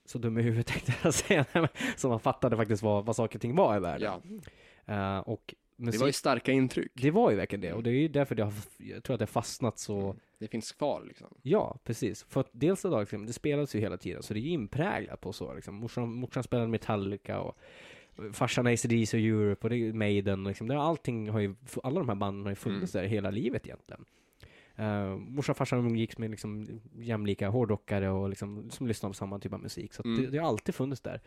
så dum i huvudet tänkte jag säga, så man fattade faktiskt vad, vad saker och ting var i världen. Ja, Eh, och det musik, var ju starka intryck. det var ju verkligen det och det är ju därför det har, jag tror att det har fastnat så, Mm. Det finns kvar liksom. ja precis. För att dels idag, liksom, det spelas ju hela tiden så det är ju inpräglat på så liksom. Morsan, morsan spelade Metallica och farsan ACDC och Europe och det är ju Maiden liksom. Det, allting har ju, alla de här banden har ju funnits där hela livet egentligen. Uh, morsan och farsan umgicks med liksom jämlika hårdrockare och liksom, som lyssnar på samma typ av musik. Så Mm. det, det har alltid funnits där.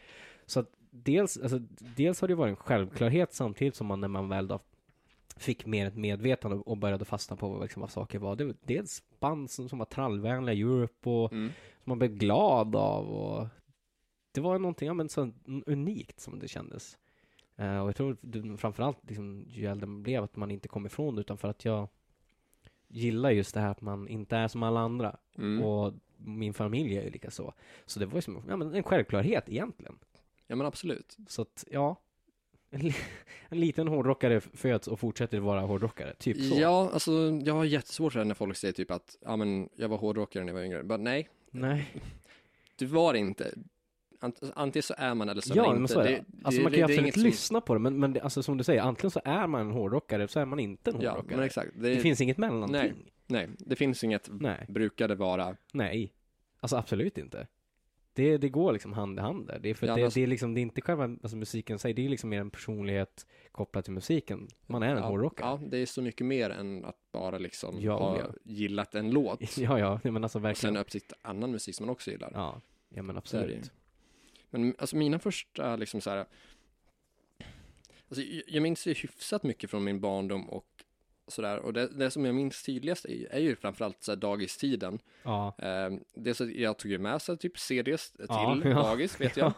Så att dels, alltså, dels har det varit en självklarhet samtidigt som man när man väl då fick mer ett medvetande och började fastna på liksom, vad saker var. Det var dels band som, som var trallvänliga, Europe och Mm. som man blev glad av och det var någonting, ja men så unikt som det kändes. Eh, och jag tror det, framförallt liksom, ju äldre man blev att man inte kom ifrån det utan för att jag gillar just det här att man inte är som alla andra. Mm. Och min familj är ju lika så. Så det var ju som ja, men en självklarhet egentligen. Ja men absolut. Så att, ja. En, li- en liten hårdrockare föds och fortsätter vara hårdrockare, typ så. Ja, alltså jag har jättesvårt för det när folk säger typ att, ja men jag var hårdrockare när jag var yngre. Men nej, Nej. du var inte. Ant- Antingen så är man eller så är Ja, man men inte. så är det. det, Alltså det- man kan ju absolut som- lyssna på det, men, men det, alltså som du säger, antingen så är man en hårdrockare, så är man inte en Ja, hårdrockare. men exakt. det, Det, finns inget mellanting. Nej. nej, det finns inget Nej. brukade vara. Nej. Alltså absolut inte. Det, det går liksom hand i hand där. Det är för Ja, det, alltså- det är liksom, det är inte själva alltså, musiken sig, det är liksom mer en personlighet kopplad till musiken. Man är en ja, hårdrockare. Ja, det är så mycket mer än att bara liksom Ja, ha ja. gillat en låt. Ja, ja, men alltså Och sen verkligen. uppsikt annan musik som man också gillar. Ja, ja men absolut. Men alltså mina första liksom så här. Alltså jag- jag minns ju hyfsat mycket från min barndom och sådär. Och det, det som jag minns tydligast är, är ju framförallt så här dagistiden. Ja. Eh, det så jag tog ju med sig typ CDs till Ja, dagis vet jag.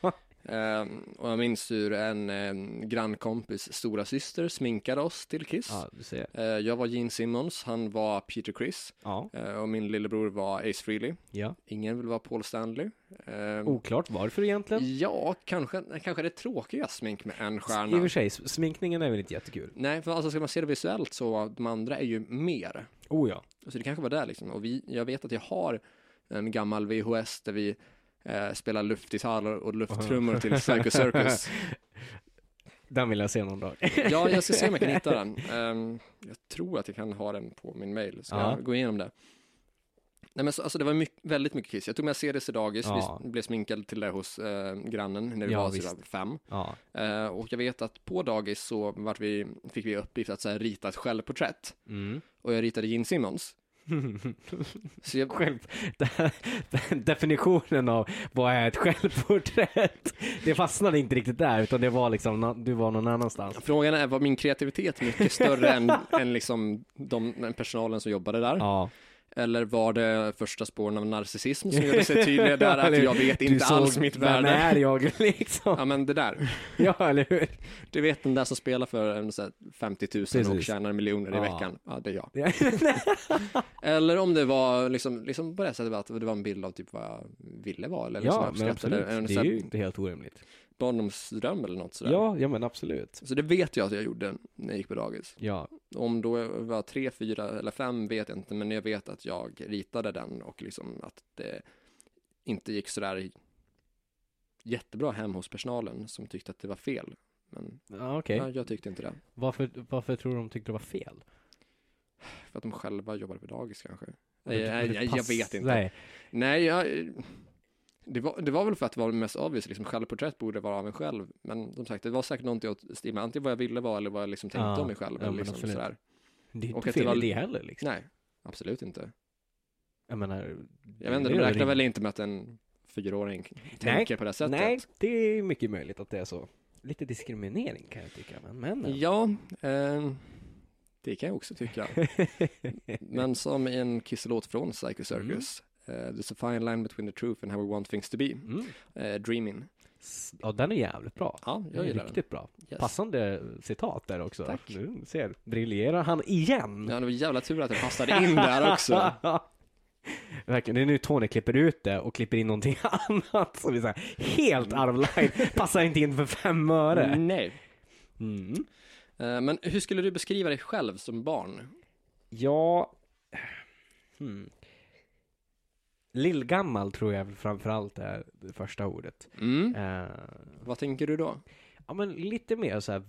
Eh, och jag minns hur en eh, grannkompis stora syster sminkade oss till Kiss. ja, du ser. Eh, jag var Gene Simmons, han var Peter Criss Ja, eh, och min lillebror var Ace Frehley. ja. Ingen vill vara Paul Stanley. Oklart varför egentligen. Ja, kanske, kanske det tråkiga smink med en I och stjärna. för sig, sminkningen är väl inte jättekul. Nej, för alltså ska man se det visuellt så de andra är ju mer. Oh ja. Så det kanske var där liksom. Och vi, jag vet att jag har en gammal VHS där vi eh, spelar luftgitarr och lufttrummor till Psycho Circus. Den vill jag se någon dag. Ja, jag ska se om jag kan hitta den. Ehm, jag tror att jag kan ha den på min mail. Ska Ja. jag gå igenom det? Nej men så, alltså det var mycket, väldigt mycket Kiss. Jag tog med CDs till dagis, Ja. vi blev sminkade till det hos eh, grannen när vi Ja, var sådär fem. Ja. Eh, och jag vet att på dagis så vart vi, fick vi uppgift att så här, rita ett självporträtt. Mm. Och jag ritade Gene Simmons. Så jag, Själv, definitionen av vad är ett självporträtt? Det fastnade inte riktigt där, utan det var liksom, du var någon annanstans. frågan är, var min kreativitet mycket större än, än liksom de, den personalen som jobbade där? Ja. Eller var det första spåren av narcissism som gjorde sig tydliga där, att jag vet inte alls mitt Vem värde? är jag liksom? Ja men det där, Ja, eller hur? du vet den där som spelar för en, så här, 50 000 och Precis. tjänar miljoner i veckan? Ja, det är jag. Ja. Eller om det var liksom, liksom på det sättet att det var en bild av typ vad jag ville vara eller liksom Ja, men absolut. en Det är ju inte helt orimligt. barndomsdröm eller något sådär. Ja, ja men absolut. Så det vet jag att jag gjorde när jag gick på dagis. Ja, Om då var tre, fyra eller fem vet jag inte, men jag vet att jag ritade den och liksom att det inte gick sådär jättebra hem hos personalen som tyckte att det var fel. Men ja okej. ja, jag tyckte inte det. Varför, varför tror du de tyckte det var fel? För att de själva jobbade på dagis kanske. Nej, jag, jag, jag vet inte. Nej. Nej, jag, det, var, det var väl för att det var mest obvious, liksom självporträtt borde vara av en själv. Men som sagt, det var säkert någonting åt stil med antingen vad jag ville vara eller vad jag liksom tänkte Ja, om mig själv. ja, eller liksom absolut. sådär. Det är inte att det fel var- det heller liksom. Nej, absolut inte. Jag menar. Jag vet inte, de räknar väl inte med att en fyraåring tänker på det sättet. Nej, det är mycket möjligt att det är så. Lite diskriminering kan jag tycka, men men. Ja, eh, det kan jag också tycka. Men som i en kisselåt från Psycho Circus. eh, there's a fine line between the truth and how we want things to be. Mm. Uh, dreaming. Ja, den är jävligt bra. Ja, jag gillar riktigt bra. den. Yes. Passande citat där också. Tack. Du ser, briljerar han igen? Ja, det var jävla tur att jag passade in där också. Verkligen, det är nu Tony klipper ut det och klipper in någonting annat som är så här helt out of line. Passar inte in för fem öre. Nej. Mm. Eh, men hur skulle du beskriva dig själv som barn? Ja... Hmm. Lillgammal tror jag framförallt är det första ordet. Mm. Eh, Vad tänker du då? ja, men lite mer så här,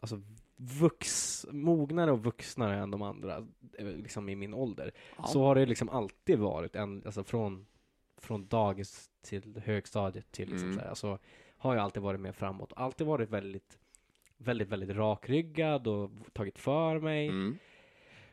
alltså vux, mognare och vuxnare än de andra, eh, liksom i min ålder. Ja. Så har det liksom alltid varit, en, alltså från, från dagis till högstadiet till liksom Mm. så här, alltså, har jag alltid varit mer framåt. Alltid varit väldigt, väldigt, väldigt rakryggad och tagit för mig. Mm.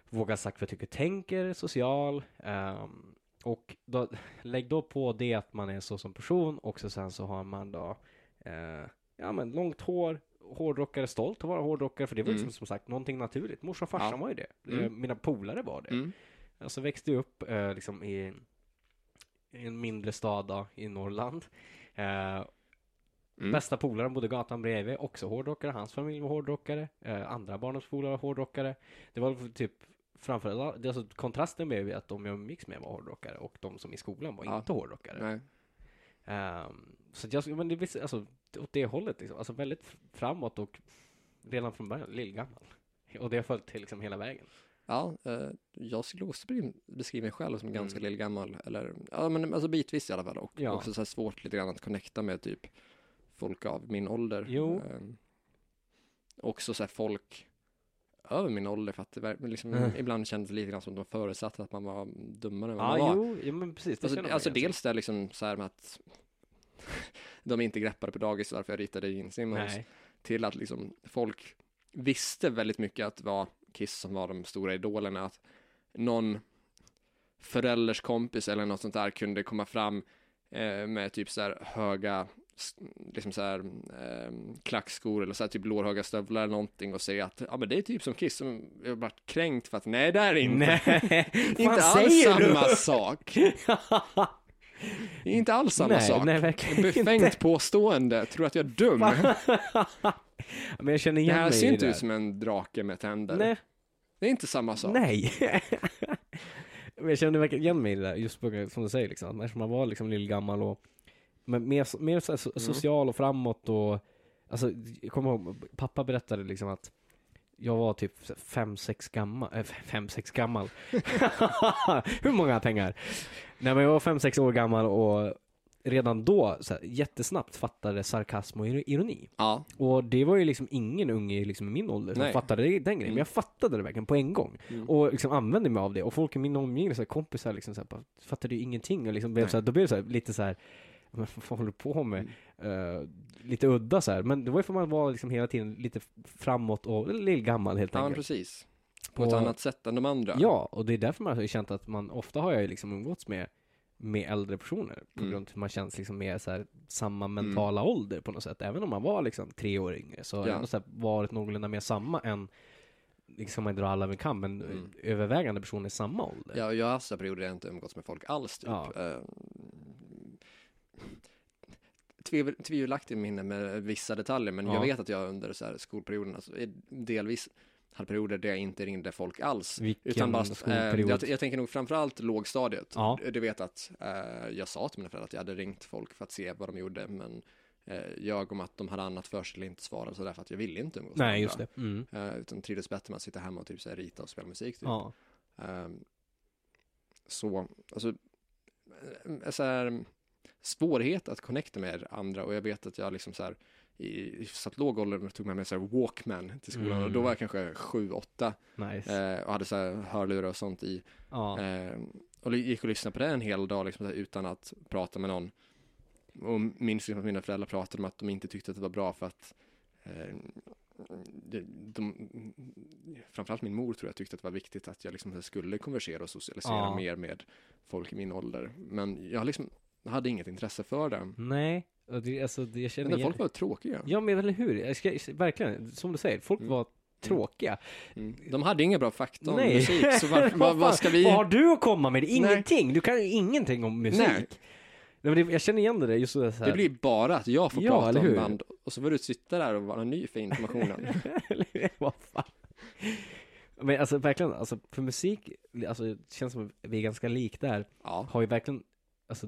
Våga sagt vad jag tycker och tänker, social. ehm, och då, lägg då på det att man är så som person och så sen så har man då eh, ja men långt hår, hårdrockare, stolt att vara hårdrockare för det var Mm. liksom som sagt någonting naturligt. Morsan och farsan Ja. var ju det. Mm. Eh, mina polare var det. Mm. Alltså växte upp eh, liksom i, i en mindre stad då, i Norrland. Eh, Mm. Bästa polaren bodde gatan bredvid, också hårdrockare. Hans familj var hårdrockare. Eh, andra barnens polare var hårdrockare. Det var typ framförallt, alltså kontrasten blev ju att de jag umgicks med var hårdrockare och de som i skolan var Ja. inte hårdrockare. Ehm, så jag, men det är alltså åt det hållet liksom, alltså väldigt framåt och redan från början lillgammal. Och det har följt till liksom hela vägen. Ja, eh, jag skulle också beskriva- mig själv som ganska Mm. lillgammal, eller ja men alltså bitvis i alla fall och Ja. också så här svårt lite grann att connecta med typ folk av min ålder. Jo. Eh, också så här folk över min ålder för att det liksom, Mm. ibland kändes det lite grann som de förutsatte att man var dummare än vad Ja, man var. jo, ja, men precis. Det Alltså, alltså dels det liksom så här med att de inte greppade på dagis varför jag ritade in Simmons till att liksom folk visste väldigt mycket att det var Kiss som var de stora idolerna, att någon förälders kompis eller något sånt där kunde komma fram eh, med typ så här höga liksom så här eh, klackskor eller så här typ lårhöga stövlar eller någonting och säga att ja men det är typ som Kiss som jag har varit kränkt för att nej det är det inte. Inte alls säger du? samma sak. Det inte alls samma nej, sak. Nej, verkligen Befängt inte. påstående, tror att jag är dum. Men jag känner Det igen här mig ser inte det ut som en drake med tänder. Nej, Det är inte samma sak. nej. Men jag känner verkligen igen mig i det där, just på, som du säger liksom, eftersom man var liksom lillgammal och men mer, mer så so- Mm. social och framåt och alltså, jag kommer ihåg, pappa berättade liksom att jag var typ fem, sex gammal, äh, fem, sex gammal. Hur många pengar? Nej men jag var fem, sex år gammal och redan då så här, jättesnabbt fattade sarkasm och ir- ironi. Ja, Och det var ju liksom ingen unge liksom i min ålder som Nej. fattade den grejen, Mm. men jag fattade det verkligen på en gång. Mm. Och liksom använde mig av det. Och folk i min omgivning, så här, kompisar, liksom, så här, fattade ju ingenting. Och liksom blev så här, då blev det så här, lite så här, vad håller du på med? Eh, lite udda så här. Men det var ju för man var liksom hela tiden lite framåt och lillgammal helt ja enkelt. precis. På ett Och- annat sätt än de andra. Ja, och det är därför man har känt att man, ofta har jag ju liksom umgåtts med, med äldre personer. På Mm. grund av att man känns liksom mer så här, samma mentala ålder på något sätt. Även om man var liksom tre år yngre så har Ja. det varit någorlunda mer samma än, liksom man drar alla en kam, men Mm. övervägande personer i samma ålder. Ja, jag har haft perioder där jag inte umgåtts med folk alls typ. Ja. Eh, tvivel, tvivelaktigt minne med vissa detaljer, men Ja. jag vet att jag under så här skolperioden, alltså, eh, delvis hade perioder där jag inte ringde folk alls. Vilken Utan bara, eh, skolperiod? jag, jag tänker nog framförallt lågstadiet. Ja. Du vet att eh, jag sa till mina föräldrar att jag hade ringt folk för att se vad de gjorde, men eh, jag om att de hade annat för sig eller inte svarade så därför att jag ville inte umgås med Nej, just det. Mm. Eh, utan trivdes bättre med att sitta hemma och typ så här, rita och spela musik. Typ. Ja. Ehm, så, alltså, eh, så här, svårighet att connecta med andra och jag vet att jag liksom så här i hyfsat låg ålder tog med mig så Walkman till skolan Mm. och då var jag kanske sju, åtta Nice. eh, och hade så här hörlurar och sånt i. ja. Eh, och gick och lyssnade på det en hel dag liksom, här, utan att prata med någon. Och minns liksom att mina föräldrar pratade om att de inte tyckte att det var bra för att eh, de, de, framförallt min mor tror jag tyckte att det var viktigt att jag liksom skulle konversera och socialisera Ja. mer med folk i min ålder. Men jag liksom hade inget intresse för det. Nej, och det, alltså, det, jag känner Men folk var tråkiga. Ja, men eller hur? Jag ska, verkligen, som du säger, folk Mm. var tråkiga. Mm. De hade inga bra fakta om Nej. musik, så var, Vad vad, ska vi... Vad har du att komma med? Nej. Ingenting! Du kan ju ingenting om musik. Nej. Nej. men det, jag känner igen det där, just så här. Det blir bara att jag får Ja, prata om band och så får du sitta där och vara ny för informationen. Vad fan. Men alltså verkligen, alltså för musik, alltså det känns som att vi är ganska lik där. Ja, Har ju verkligen, alltså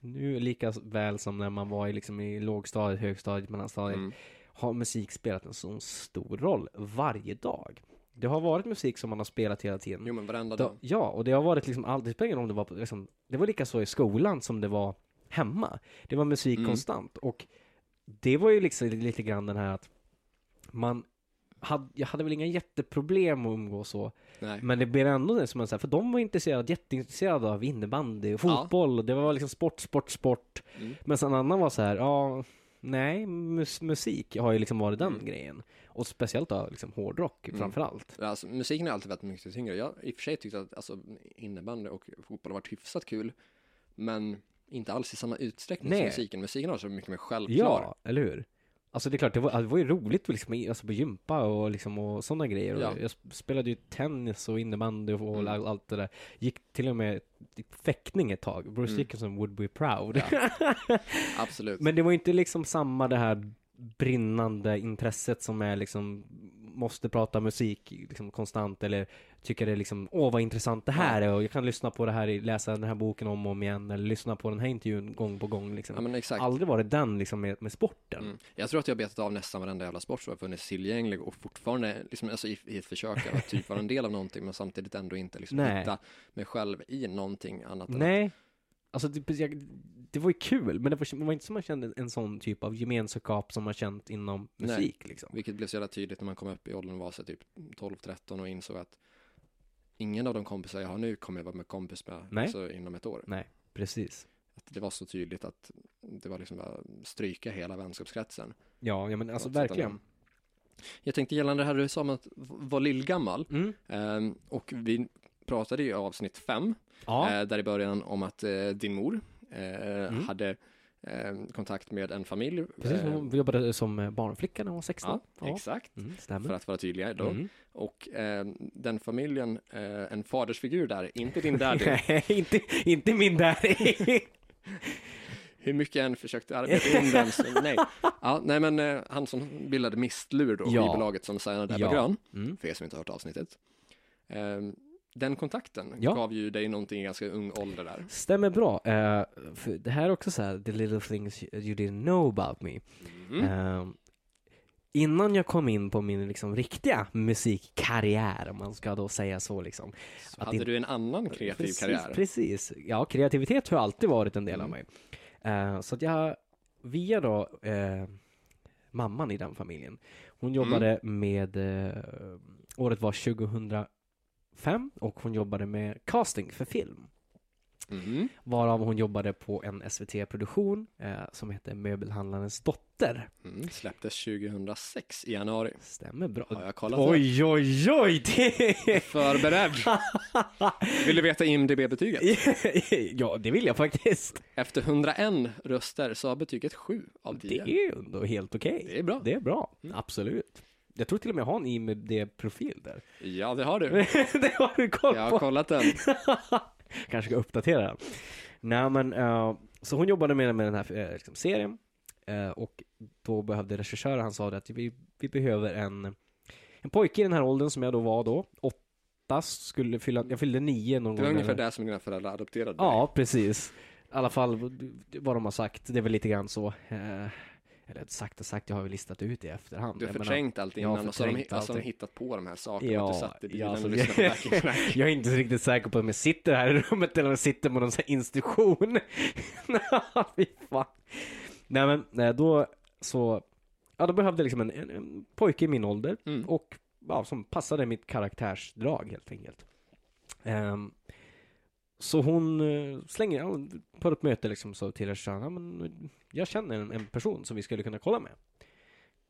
nu lika väl som när man var i, liksom, i lågstadiet, högstadiet, mellanstadiet, mm. har musik spelat en sån stor roll varje dag. Det har varit musik som man har spelat hela tiden. jo men varenda dag. ja, och det har varit liksom allt, det spelar ingen roll om det var på- liksom, det var lika så i skolan som det var hemma. Det var musik Mm. konstant och det var ju liksom lite grann den här att man hade, jag hade väl inga jätteproblem att umgås så, Nej. men det blev ändå det som så här, för de var intresserade, jätteintresserade av innebandy och fotboll, och det var liksom sport, sport, sport. Mm. Men sen annan var så här, ja, nej, mus musik har ju liksom varit den Mm. grejen. Och speciellt då liksom hårdrock Mm. framför allt. Alltså, musiken har alltid varit mycket tyngre. Jag i och för sig tyckte att alltså, innebandy och fotboll har varit hyfsat kul, men inte alls i samma utsträckning Nej. som musiken. Musiken har så mycket mer självklar. Ja, eller hur? Alltså det är klart, det var, det var ju roligt liksom, alltså på gympa och liksom och sådana grejer. Ja. Jag sp- spelade ju tennis och innebandy och Mm. all, allt det där. Gick till och med fäktning ett tag. Bruce Mm. Dickinson would be proud. Ja. Absolut. Men det var inte liksom samma det här brinnande intresset som är liksom måste prata musik liksom konstant eller tycker det är liksom, åh vad intressant det här är och jag kan lyssna på det här, läsa den här boken om och om igen eller lyssna på den här intervjun gång på gång liksom. Ja. Aldrig varit den liksom med, med sporten. Mm. Jag tror att jag har betat av nästan varenda jävla sport som har funnits tillgänglig och fortfarande, liksom, alltså i, i ett försök att typ vara en del av någonting men samtidigt ändå inte liksom hitta mig själv i någonting annat än Nej. Alltså det, jag, det var ju kul, men det var, det var inte som man kände en sån typ av gemenskap som man känt inom Nej. musik liksom. Vilket blev så jävla tydligt när man kom upp i åldern var så typ 12-13 och insåg att ingen av de kompisar jag har nu kommer jag vara med kompis med Nej. alltså, inom ett år. Precis. Att det var så tydligt att det var liksom bara stryka hela vänskapskretsen. Ja, ja men alltså verkligen. Jag tänkte gällande det här du sa om att vara lillgammal Mm. ehm, och vi pratade ju i avsnitt fem Ja, eh, där i början om att eh, din mor eh, Mm. hade eh, kontakt med en familj. precis. eh, Hon jobbade som barnflicka när hon var 16. ja, exakt. Mm, För att vara tydligare då. Mm. Och eh, den familjen, eh, en fadersfigur där, inte din daddy. Nej, inte, inte min daddy. Hur mycket jag än försökte arbeta in den, så nej. Ja, nej men eh, han som bildade Mistlur då, Ja. skivbolaget som signade Ebba Ja. Grön, Mm. för er som inte har hört avsnittet. Eh, den kontakten Ja. gav ju dig någonting i ganska ung ålder där. Stämmer bra. Eh, för det här är också så här, the little things you didn't know about me. Mm. Eh, innan jag kom in på min liksom riktiga musikkarriär, om man ska då säga så liksom. Så att hade det- du en annan kreativ precis, karriär? Precis. Ja, kreativitet har alltid varit en del av Mm. mig. Eh, så att jag, via då eh, mamman i den familjen, hon jobbade med, eh, året var 2005 och hon jobbade med casting för film. Mm. Varav hon jobbade på en SVT-produktion eh, som hette Möbelhandlarens dotter. Mm. Släpptes 2006 i januari. Stämmer bra. Har jag kollat Oj, oj, oj! Det... Förberedd! Vill du veta IMDB-betyget? ja, det vill jag faktiskt. Efter 101 röster så har betyget 7 av Det 10. är ju ändå helt okej. Det är bra. Det är bra, Mm. absolut. Jag tror till och med jag har en IMD-profil där. Ja, det har du. det har du koll Jag har på. kollat den. Kanske ska uppdatera den. Nej men, eh, så hon jobbade med, med den här eh, liksom, serien. Eh, och då behövde regissören, han sa det att vi, vi behöver en, en pojke i den här åldern som jag då var då. Åtta, skulle fylla, jag fyllde nio någon Det var gång. ungefär där som dina föräldrar adopterade dig. Ja, precis. I alla fall vad de har sagt. Det är väl lite grann så. Eh, eller och sagt, jag har ju listat ut det i efterhand. Du har Jag menar, förträngt allt innan och så har de, förträngt alltså, de allting. hittat på de här sakerna. Ja, du satt i bilen ja, alltså, och lyssnade på Back Black. jag är inte riktigt säker på om jag sitter här i rummet eller om jag sitter på någon sån här institution. Fy fan. Nej men, nej, då så, ja då behövde jag liksom en, en, en pojke i min ålder Mm. och ja, som passade mitt karaktärsdrag helt enkelt. Ehm, så hon eh, slänger, ja, på ett möte liksom så till regissören, ja, men jag känner en, en person som vi skulle kunna kolla med.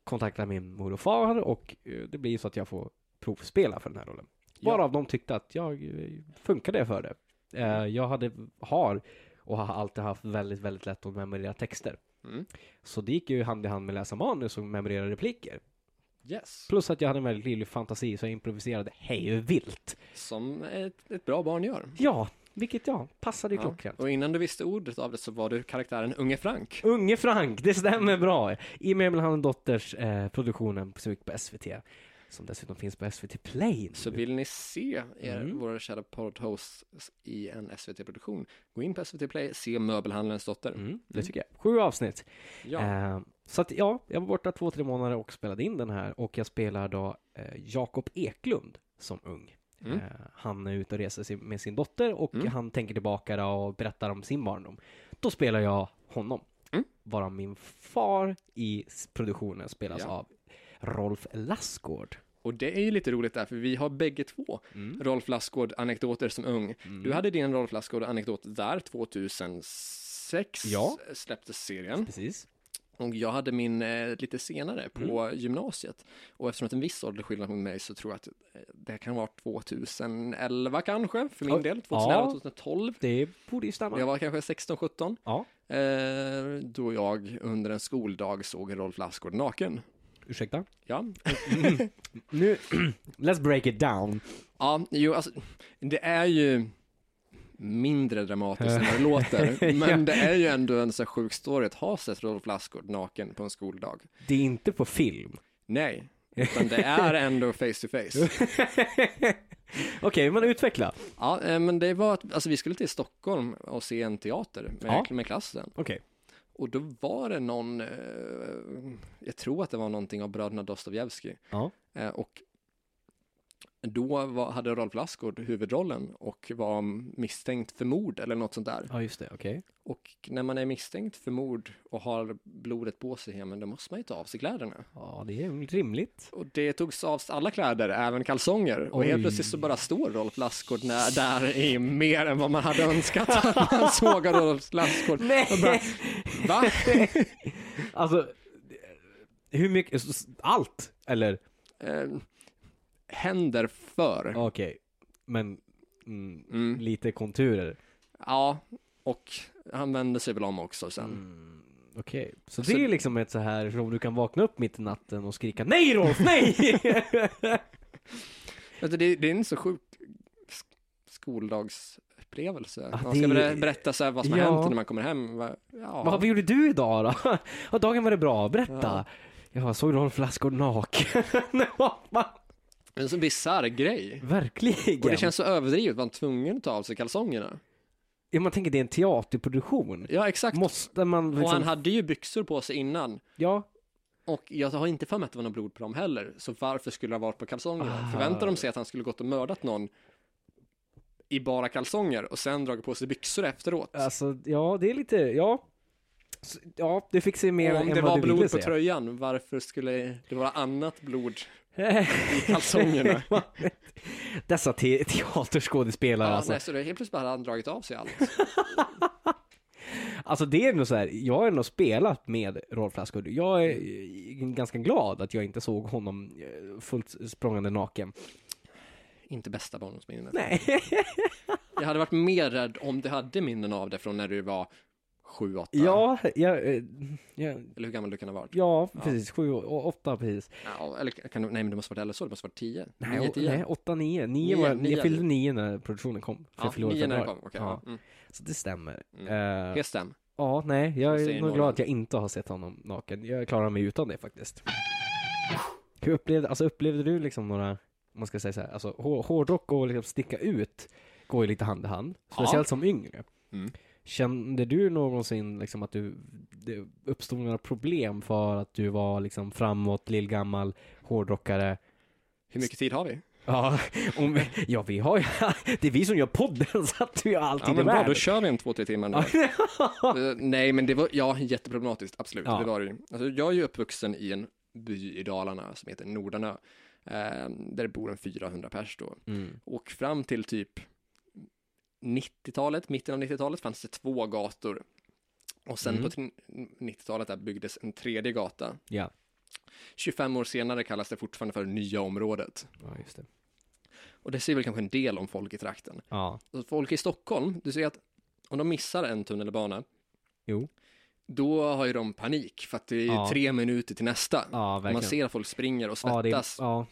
Kontaktar min mor och far och eh, det blir så att jag får provspela för den här rollen. Ja. Varav de tyckte att jag eh, funkade för det. Eh, jag hade, har och har alltid haft väldigt, väldigt lätt att memorera texter. Mm. Så det gick ju hand i hand med läsa manus och memorera repliker. Yes. Plus att jag hade en väldigt livlig fantasi så jag improviserade hej vilt. Som ett, ett bra barn gör. Ja, vilket ja, passade ju Ja. klockrent. Och innan du visste ordet av det så var du karaktären Unge Frank. Unge Frank, det stämmer bra. I Möbelhandeln Dotters eh, produktionen på SVT. Som dessutom finns på SVT Play. nu. Så vill ni se er, Mm. våra kära poddhosts i en SVT-produktion, gå in på SVT Play, se Möbelhandlarens dotter. Mm, det tycker jag. Sju avsnitt. Ja, Eh, så att ja, jag var borta två, tre månader och spelade in den här och jag spelar då eh, Jakob Eklund som ung. Mm. Eh, han är ute och reser med sin dotter och Mm. han tänker tillbaka och berättar om sin barndom. Då spelar jag honom. Mm. Varav min far i produktionen spelas Ja. av Rolf Lassgård. och det är ju lite roligt där, för vi har bägge två Rolf Lassgård-anekdoter som ung. Mm. Du hade din Rolf Lassgård-anekdot där, 2006 Ja. släpptes serien. Precis. Och jag hade min eh, lite senare på gymnasiet. Och eftersom att en viss åldersskillnad med mig så tror jag att eh, det kan vara 2011 kanske, för min Oj. del. 2011, Ja. 2012. Det borde ju stämma. Jag var kanske 16-17. Ja, Eh, då jag under en skoldag såg Rolf Lassgård naken. ursäkta. Ja, Nu, let's break it down. ja jo, alltså, det är ju mindre dramatiskt än vad det låter. Men det är ju ändå en så sjuk story att ha sett Rolf Lassgård naken på en skoldag. Det är inte på film. Nej, utan det är ändå face to face. Okej, men utveckla. Ja, eh, men det var att, alltså vi skulle till Stockholm och se en teater med, Ja. med klassen. Okej. Och då var det någon, eh, jag tror att det var någonting av bröderna Dostojevskij. Ja. Eh, och då var, hade Rolf Lassgård huvudrollen och var misstänkt för mord eller något sånt där. Ja, just det. Okej. Och när man är misstänkt för mord och har blodet på sig, ja, men då måste man ju ta av sig kläderna. Ja, det är rimligt. Och det togs av alla kläder, även kalsonger. Och helt plötsligt så bara står Rolf Lassgård när, där i mer än vad man hade önskat att man såg Rolf Lassgård. Nej! Och bara, Va? Alltså, hur mycket? Allt? Eller? Händer för. Okej. Men, mm, Mm. lite konturer. Ja, och han vände sig väl om också sen. Mm, Okej, så Så- det är liksom ett så här som du kan vakna upp mitt i natten och skrika NEJ Rolf, nej! Du, Det, det är en så sjuk sk- skoldagsupplevelse. Ja, Man ska det- ber- berätta så här vad som har Ja. hänt när man kommer hem. Va- Ja. Vad gjorde du idag då? Ja, dagen var det bra, berätta. Ja. Jag såg Rolf Lassgård naken. En så bisarr grej. Verkligen. Och det känns så överdrivet, var han tvungen att ta av sig kalsongerna? Ja, man tänker det är en teaterproduktion. Ja, exakt. Måste man liksom... Och han hade ju byxor på sig innan. Ja, Och jag har inte för mig att det var något blod på dem heller. Så varför skulle det ha varit på kalsongerna? Ah. Förväntar de sig att han skulle gått och mördat någon i bara kalsonger och sen dragit på sig byxor efteråt? alltså, ja, det är lite, ja. Ja, du fick se mer Och om än det vad var du ville blod på se. tröjan, varför skulle det vara annat blod i kalsongerna? Dessa te teaterskådespelare ja, alltså. nej, så det, helt plötsligt bara hade han dragit av sig allt. Alltså det är nog så här, jag har ändå spelat med Rolf Lassgård. Jag är ganska glad att jag inte såg honom eh, fullt språngande naken. inte bästa barndomsminnet. Nej. Jag hade varit mer rädd om du hade minnen av det från när du var sju, åtta. Ja, jag, eh, ja, Eller hur gammal du kan ha varit. ja, precis. Sju och åtta precis. Ja, eller kan du, nej men det måste varit äldre så, det måste varit tio. Nej, Nio, tio. nej åtta, nio. Nio, Nio, var, nio. jag fyllde nio när produktionen kom. För Ja, nio när februari. kom, okej. Ja, ja. Mm. så det stämmer. Mm. Eh, Det stämmer. ja, nej, jag är nog glad att jag inte har sett honom naken. Jag klarar mig utan det faktiskt. Hur upplevde, alltså upplevde du liksom några, om man ska säga så här, alltså hår- hårdrock och liksom sticka ut går ju lite hand i hand. Speciellt som yngre. Mm. Kände du någonsin liksom att du, det uppstod några problem för att du var liksom framåt, lillgammal, hårdrockare? Hur mycket tid har vi? Ja, om, ja vi har ju, det är vi som gör podden så att vi har Ja alltid men i bra, då kör vi en två, tre timmar nu. Eh, Nej men det var, ja jätteproblematiskt, absolut. Ja. Det var det. Alltså, jag är ju uppvuxen i en by i Dalarna som heter Nordanö. Eh, där det bor en 400 pers då. Mm. Och fram till typ 90-talet, mitten av 90-talet fanns det två gator. Och sen Mm. på tri- 90-talet där byggdes en tredje gata. Ja. 25 år senare kallas det fortfarande för nya området. ja, just det. Och det säger väl kanske en del om folk i trakten. Ja, Så folk i Stockholm, du ser att om de missar en tunnelbana, jo. då har ju de panik för att det är Ja. tre minuter till nästa. Ja. Man ser att folk springer och ja, är- svettas. ja,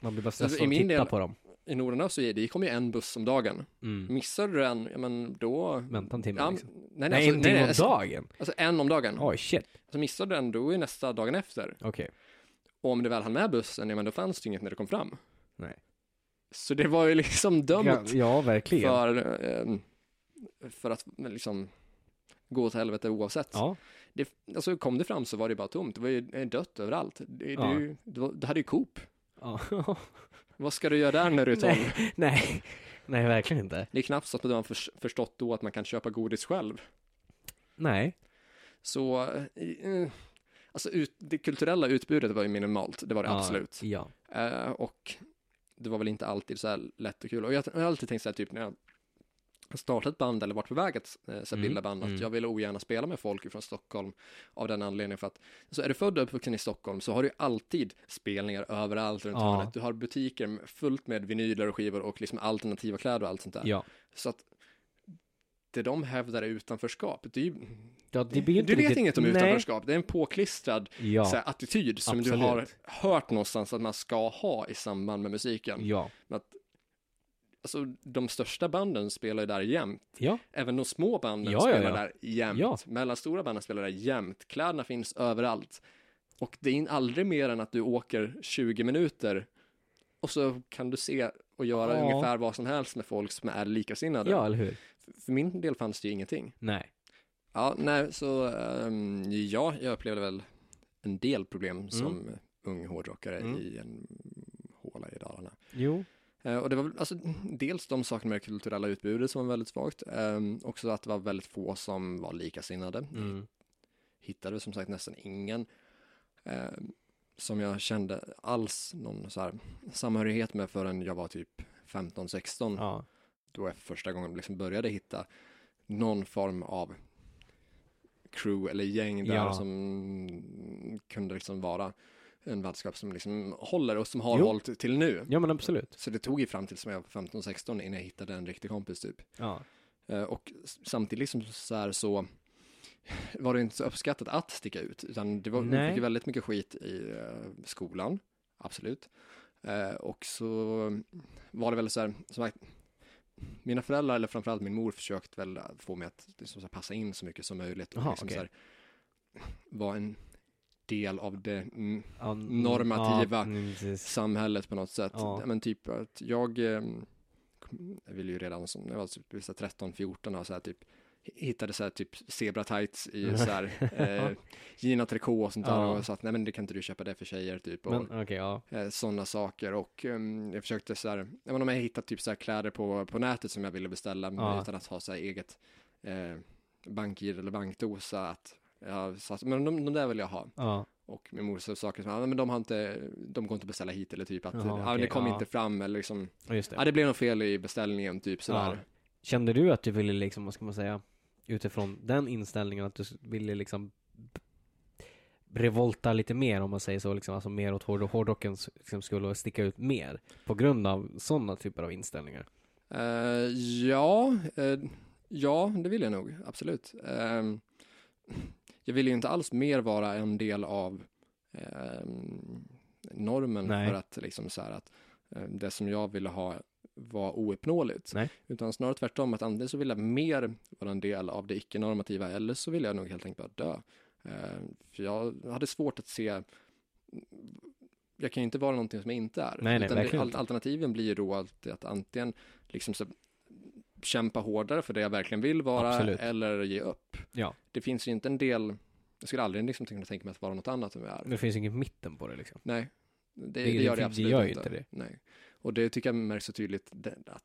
man blir bara stressad av att titta på dem. I Nordanö så är det, det kommer ju en buss om dagen. Mm. Missar du en, ja men då... Vänta en timme Ja, liksom. nej, nej, Nej, alltså, en timme om alltså, dagen? alltså en om dagen. Oj, shit. Så missar du den, då är nästa dagen efter. Okej. Och om du väl hann med bussen, ja men då fanns det inget när du kom fram. Nej. Så det var ju liksom Ja, dömt ja, verkligen. för, eh, för att liksom gå åt helvete oavsett. Ja, Det, alltså kom det fram så var det bara tomt. Det var ju dött överallt. Det, Ja. du, du, var- du hade ju Coop. ja. Vad ska du göra där när du är 12? nej, nej, nej, verkligen inte. Det är knappt så att du har förs- förstått då att man kan köpa godis själv. Nej. Så, eh, alltså ut, det kulturella utbudet var ju minimalt, det var det Ja, absolut. Ja. Eh, och det var väl inte alltid så här lätt och kul. Och jag, jag har alltid tänkt så här, typ när jag startat ett band eller varit på väg att eh, här, Mm, bilda band, att mm. jag vill ogärna spela med folk från Stockholm av den anledningen för att, så är du född och uppvuxen i Stockholm så har du alltid spelningar överallt runt Ja. hörnet. Du har butiker med- fullt med vinyler och skivor och liksom alternativa kläder och allt sånt där. Ja. Så att det de hävdar är utanförskap, det är ju, ja det du vet riktigt- inget om Nej. utanförskap, det är en påklistrad Ja. här, attityd som absolut. du har hört någonstans att man ska ha i samband med musiken. Ja. Alltså de största banden spelar ju där jämt. Ja. Även de små banden Ja, spelar ja. där jämt. Ja. Mellanstora banden spelar där jämt. Kläderna finns överallt. Och det är aldrig mer än att du åker 20 minuter och så kan du se och göra ungefär vad som helst med folk som är likasinnade. Ja, eller hur? För min del fanns det ju ingenting. Nej. Ja, nej, så ehm, ja, jag upplevde väl en del problem som ung hårdrockare Mm. i en håla i Dalarna. Jo. Eh, och det var alltså, dels de sakerna med det kulturella utbudet som var väldigt svagt. Um, också att det var väldigt få som var likasinnade. Mm. Hittade som sagt nästan ingen ehm, som jag kände alls någon så här samhörighet med förrän jag var typ 15-16. Ja. Då jag för första gången liksom började hitta någon form av crew eller gäng där Ja. som kunde liksom vara en vänskap som liksom håller och som har Jo. hållit till nu. ja, men absolut. Så det tog ju fram till som jag var 15-16 innan jag hittade en riktig kompis typ. Ja. Eh, Och samtidigt liksom så här så var det inte så uppskattat att sticka ut, utan det var, Nej. fick väldigt mycket skit i eh, skolan, absolut. Eh, och så var det väl så här, som sagt, mina föräldrar, eller framförallt min mor, försökt väl få mig att liksom, passa in så mycket som möjligt och Aha, liksom, okej. så här, vara en del av det mm, mm, Normativa mm, precis. samhället på något sätt. Ja. Men typ att jag, eh, jag ville ju redan som, jag var typ så här 13-14 och så här typ hittade så här typ zebra tights i så här eh, Gina Tricot och sånt där Ja. och sa att nej men det kan inte du köpa det för tjejer typ och Men okej, ja. eh, sådana saker och ehm, jag försökte så här, jag menar om jag hittat typ så här kläder på, på nätet som jag ville beställa Ja. utan att ha så här eget eh, bank-id eller bankdosa att jag att men de, de där vill jag ha Ja. och min mor sa saker som, ja men de har inte, de går inte att beställa hit eller typ att, Jaha, ja okej, det kom ja. inte fram eller liksom, Just det. ja det blev något fel i beställningen typ sådär. Kände du att du ville liksom, vad ska man säga, utifrån den inställningen att du ville liksom revolta lite mer om man säger så, liksom, alltså mer åt hård hårdrockens liksom, skulle sticka ut mer på grund av sådana typer av inställningar? Eh, ja, eh, ja det vill jag nog, absolut. Ehm, jag vill ju inte alls mer vara en del av ehm, normen Nej. för att liksom så här att eh, det som jag ville ha var ouppnåeligt. Nej. Utan snarare tvärtom, att antingen så vill jag mer vara en del av det icke-normativa eller så vill jag nog helt enkelt bara dö. Eh, för jag hade svårt att se jag kan ju inte vara någonting som jag inte är. Nej, nej, Utan det, alternativen blir ju då alltid att antingen liksom så kämpa hårdare för det jag verkligen vill vara Absolut. eller ge upp. Ja. Det finns ju inte en del, jag skulle aldrig liksom kunna tänka mig att vara något annat än jag är. Det finns inget mitten på det liksom. Nej, det, det, Det- gör det det absolut gör ju inte. inte det. Nej. Och det tycker jag märks så tydligt, det, att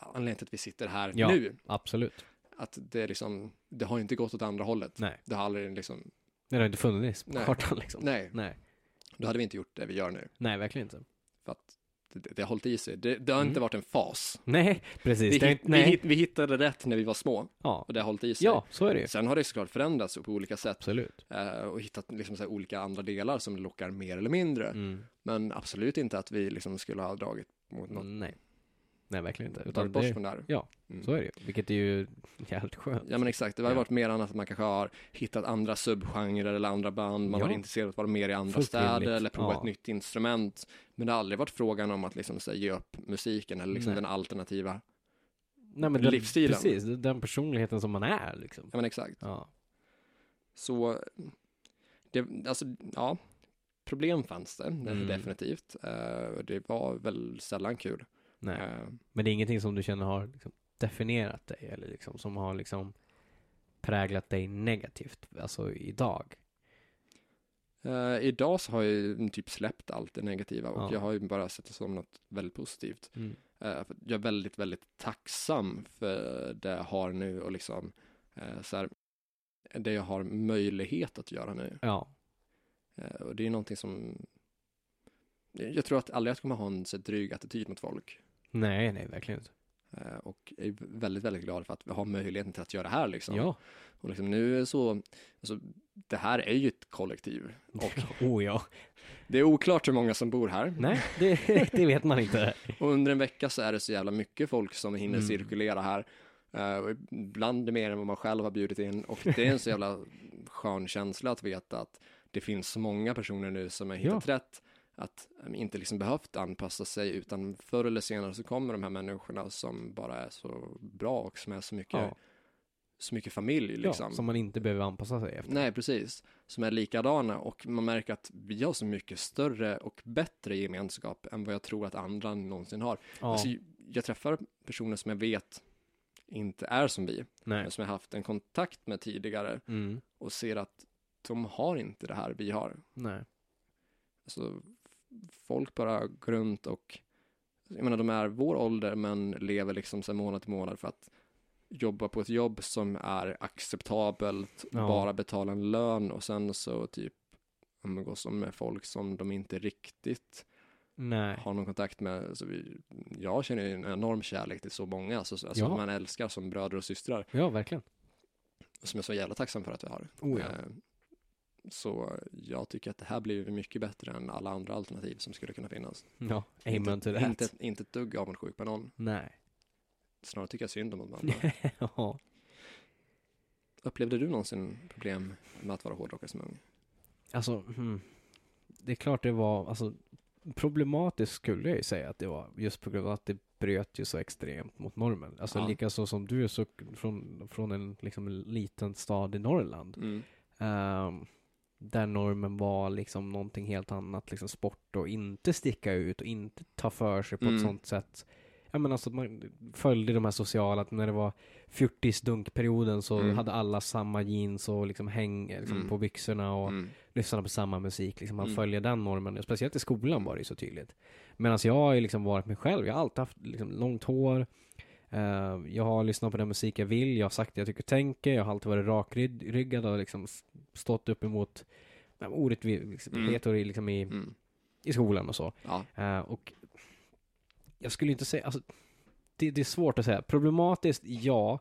anledningen till att vi sitter här Ja. nu, Absolut. att det liksom, det har inte gått åt andra hållet. Nej. Det har aldrig liksom, Det har inte funnits på Nej. kartan liksom. nej, Nej. då hade vi inte gjort det vi gör nu. Nej, verkligen inte. För att det, det, har hållit i sig. Det, det har Mm. inte varit en fas. Nej, precis. Vi, Det hit, nej. vi, vi hittade rätt när vi var små ja. och det har hållit i sig. ja, så är det. Sen har det såklart förändrats på olika sätt Absolut. eh, och hittat liksom så olika andra delar som lockar mer eller mindre. Mm. Men absolut inte att vi liksom skulle ha dragit mot något. Nej. Nej, verkligen inte. Utan bort från där. ja, Mm. så är det ju. Vilket är ju jävligt skönt. Ja men exakt, det har Ja. varit mer annat att man kanske har hittat andra subgenrer eller andra band, man Ja. har intresserat att vara mer i andra Fullt städer rimligt. eller prova Ja. ett nytt instrument. Men det har aldrig varit frågan om att liksom här, ge upp musiken eller liksom den alternativa. Nej, men den, livsstilen. Precis, den personligheten som man är liksom. Ja men exakt. Ja. Så, det, alltså, ja, problem fanns det Mm. definitivt. Och det var väl sällan kul. Nej. Eh, Men det är ingenting som du känner har liksom definierat dig eller liksom som har liksom präglat dig negativt, alltså idag. eh, idag så har jag ju typ släppt allt det negativa och Ja. jag har ju bara sett det som något väldigt positivt. Mm. För jag är väldigt, väldigt tacksam för det jag har nu och liksom eh, så här, det jag har möjlighet att göra nu. Ja. Och det är någonting som jag tror att aldrig jag kommer ha en så dryg attityd mot folk. Nej, nej, verkligen inte. Eh, och är väldigt, väldigt glad för att vi har möjligheten till att göra det här liksom. Ja. Och liksom nu är så, alltså, det här är ju ett kollektiv. Och oh ja. det är oklart hur många som bor här. Nej, det, det vet man inte. Och under en vecka så är det så jävla mycket folk som hinner Mm. cirkulera här. Och ibland är mer än vad man själv har bjudit in. Och det är en så jävla skön känsla att veta att det finns så många personer nu som har hittat rätt. Att um, inte liksom behövt anpassa sig utan förr eller senare så kommer de här människorna som bara är så bra och som är så mycket Ja. så mycket familj liksom. Ja, som man inte behöver anpassa sig efter. Nej, precis. Som är likadana och man märker att vi har så mycket större och bättre gemenskap än vad jag tror att andra någonsin har. Ja, Alltså, jag träffar personer som jag vet inte är som vi, nej. men som jag haft en kontakt med tidigare Mm, och ser att de har inte det här vi har. nej. Alltså, folk bara går runt och, jag menar de är vår ålder men lever liksom så månad till månad för att jobba på ett jobb som är acceptabelt, Ja. bara betala en lön och sen så typ umgås de med folk som de inte riktigt Nej. har någon kontakt med. Alltså vi, jag känner en enorm kärlek till så många, alltså, alltså Ja. man älskar som bröder och systrar, Ja, verkligen. som jag är så jävla tacksam för att vi har. Oh, ja. Så jag tycker att det här blir mycket bättre än alla andra alternativ som skulle kunna finnas. Ja, amen to inte, that. inte, inte ett dugg avundsjuk på någon. Nej. Snarare tycker jag synd om de andra. ja. Upplevde du någonsin problem med att vara hårdrockare som ung? Alltså, hmm. det är klart det var, alltså problematiskt skulle jag ju säga att det var just på grund av att det bröt ju så extremt mot normen. Alltså Ja. lika så som du är så från, från en liksom en liten stad i Norrland. Mm. ehm, där normen var liksom någonting helt annat, liksom sport och inte sticka ut och inte ta för sig på Mm. ett sånt sätt. Ja men alltså att man följde de här sociala, att när det var fjortisdunkperioden så Mm. hade alla samma jeans och liksom häng liksom, Mm. på byxorna och Mm. lyssnade på samma musik. Liksom, man Mm. följer den normen. Speciellt i skolan var det ju så tydligt. Medan jag har ju liksom varit mig själv. Jag har alltid haft liksom, långt hår. Eh, jag har lyssnat på den musik jag vill. Jag har sagt det jag tycker och tänker. Jag har alltid varit rakryggad och liksom stått upp emot ja, orättvisheter Mm. liksom i, Mm. i skolan och så. Ja. Eh, och jag skulle inte säga, alltså, det, det är svårt att säga. Problematiskt, ja.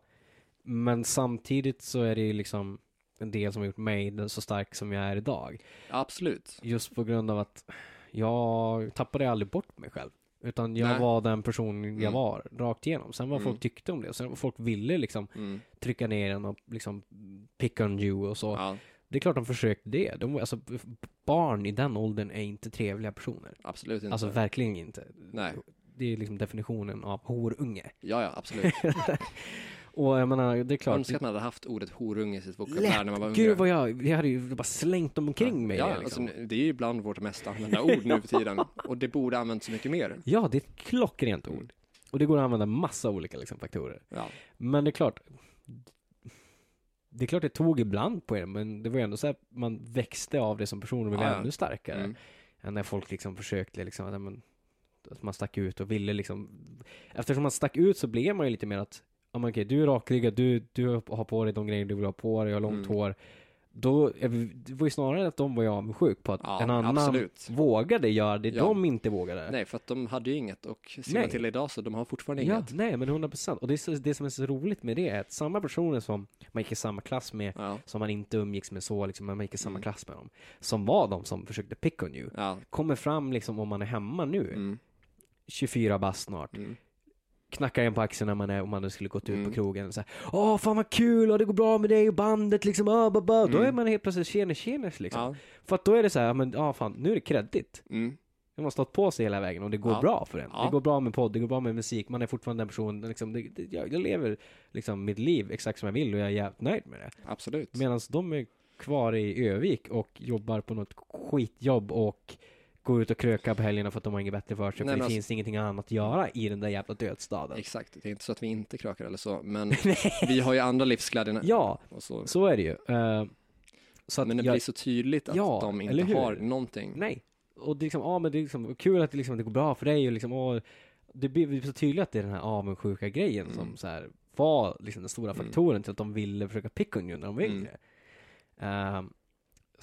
Men samtidigt så är det ju liksom en del som har gjort mig så stark som jag är idag. Absolut. Just på grund av att jag tappade aldrig bort mig själv. Utan jag Nej. var den person jag Mm. var, rakt igenom. Sen vad Mm. folk tyckte om det, och sen vad folk ville liksom Mm. trycka ner en och liksom pick on you och så. Ja, Det är klart de försökte det. De, alltså, barn i den åldern är inte trevliga personer. absolut inte. Alltså verkligen inte. Nej. Det är liksom definitionen av horunge. Ja, ja, absolut. Och jag menar, det är klart. Önskar att man hade haft ordet horunge i sitt vokabulär när man var yngre. Gud vad jag, jag hade ju bara slängt dem omkring mig. Ja, det, liksom. alltså, det är ju ibland vårt mest använda ord nu för tiden. Och det borde användas så mycket mer. ja, det är ett klockrent Mm. ord. Och det går att använda massa olika liksom, faktorer. Ja, Men det är klart. Det är klart det tog ibland på er, men det var ju ändå så att man växte av det som person och blev Ja, ja. ännu starkare. mm. Än när folk liksom försökte liksom, att, ja, man stack ut och ville liksom. Eftersom man stack ut så blev man ju lite mer att, ja men okej, du är rakryggad, du, du har på dig de grejer du vill ha på dig, har långt Mm. hår. Då, det var ju snarare att de var jag avundsjuk på att Ja, en annan absolut. vågade göra det Ja. de inte vågade. Nej, för att de hade ju inget och ser till idag så de har fortfarande Ja, inget. nej men 100 procent. Och det, så, det som är så roligt med det är att samma personer som man gick i samma klass med, Ja, som man inte umgicks med så, liksom, man gick i samma Mm. klass med dem, som var de som försökte pick on you, kommer fram liksom om man är hemma nu, mm, 24 bast snart, mm, knackar en på axeln när man är, om man skulle gått ut Mm. på krogen, så här, åh fan vad kul, och det går bra med dig och bandet liksom, ah, ba, ba. då Mm. är man helt plötsligt tjeners tjeners liksom. ja, För att då är det så här, men ja fan, nu är det kreddigt. mm, Man har stått på sig hela vägen och det går Ja. bra för en. Ja. Det går bra med podd, det går bra med musik, man är fortfarande den personen, liksom, det, det, jag, jag lever liksom mitt liv exakt som jag vill och jag är jävligt nöjd med det. absolut. Medan de är kvar i Övik och jobbar på något skitjobb och går ut och krökar på helgerna för att de har inget bättre för sig, Nej, för det alltså- finns ingenting annat att göra i den där jävla dödsstaden. Exakt, det är inte så att vi inte krökar eller så, men vi har ju andra livsglädjen. Ja, så. så är det ju. Eh, så att Men det jag, blir så tydligt att Ja, de inte har någonting. Nej. Och det är liksom, ja men det är liksom kul att det, liksom, det går bra för dig och liksom, åh, det blir så tydligt att det är den här avundsjuka grejen Mm. som så här, var liksom den stora Mm. faktoren till att de ville försöka pick on you när de var Mm. yngre.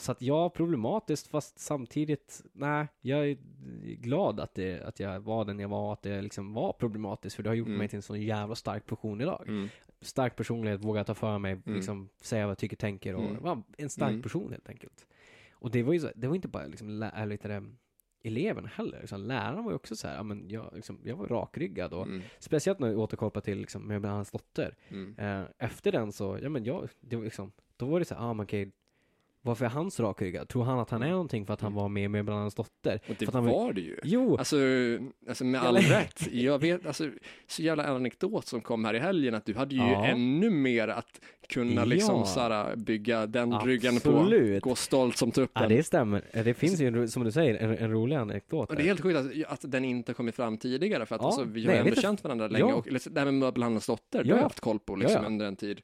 Så att ja, problematiskt fast samtidigt, nej, jag är glad att, det, att jag var den jag var, att det liksom var problematiskt för det har gjort Mm. mig till en sån jävla stark person idag. Mm. Stark personlighet, våga ta för mig, Mm. liksom säga vad jag tycker, tänker och Mm. en stark Mm. person helt enkelt. Och det var ju så, det var inte bara liksom, lä- lite det, eleven heller. Liksom, läraren var ju också så här, ja, men jag, liksom, jag var rakryggad och Mm. speciellt när jag återkopplar till liksom, med hans dotter. Mm. Eh, efter den så, ja men jag, det var liksom, då var det så här, ah, men okej, Varför är han så rakryggad? Tror han att han är någonting för att han var med med bland annat dotter? Och det han var det ju. Jo, Alltså, alltså med all rätt. Jag vet, alltså, så jävla anekdot som kom här i helgen att du hade ju Ja. ännu mer att kunna liksom Ja. såhär, bygga den ryggen på. absolut. Gå stolt som tuppen. Ja, det stämmer. Det finns ju, som du säger, en, en rolig anekdot. Och det är helt sjukt att, att den inte kommit fram tidigare för att Ja, alltså, vi har nej, ändå känt varandra länge Ja. och liksom, det här med möbelhandlarens dotter, Ja, har jag ja. haft koll på liksom under en tid,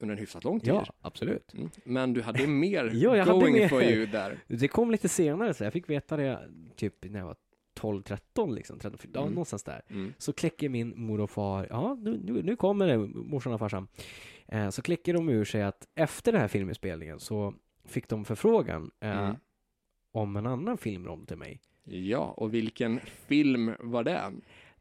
under en hyfsat lång tid. Ja, absolut. Mm. Men du hade mer Ja, going mer. for you där. Det kom lite senare, så jag fick veta det typ när jag var 12-13 liksom, 13, ja, Mm. någonstans där. Mm. Så kläcker min mor och far, ja nu, nu, nu kommer det, morsan och farsan. Eh, så kläcker de ur sig att efter den här filminspelningen så fick de förfrågan eh, Mm. om en annan filmroll till mig. Ja, och vilken film var det?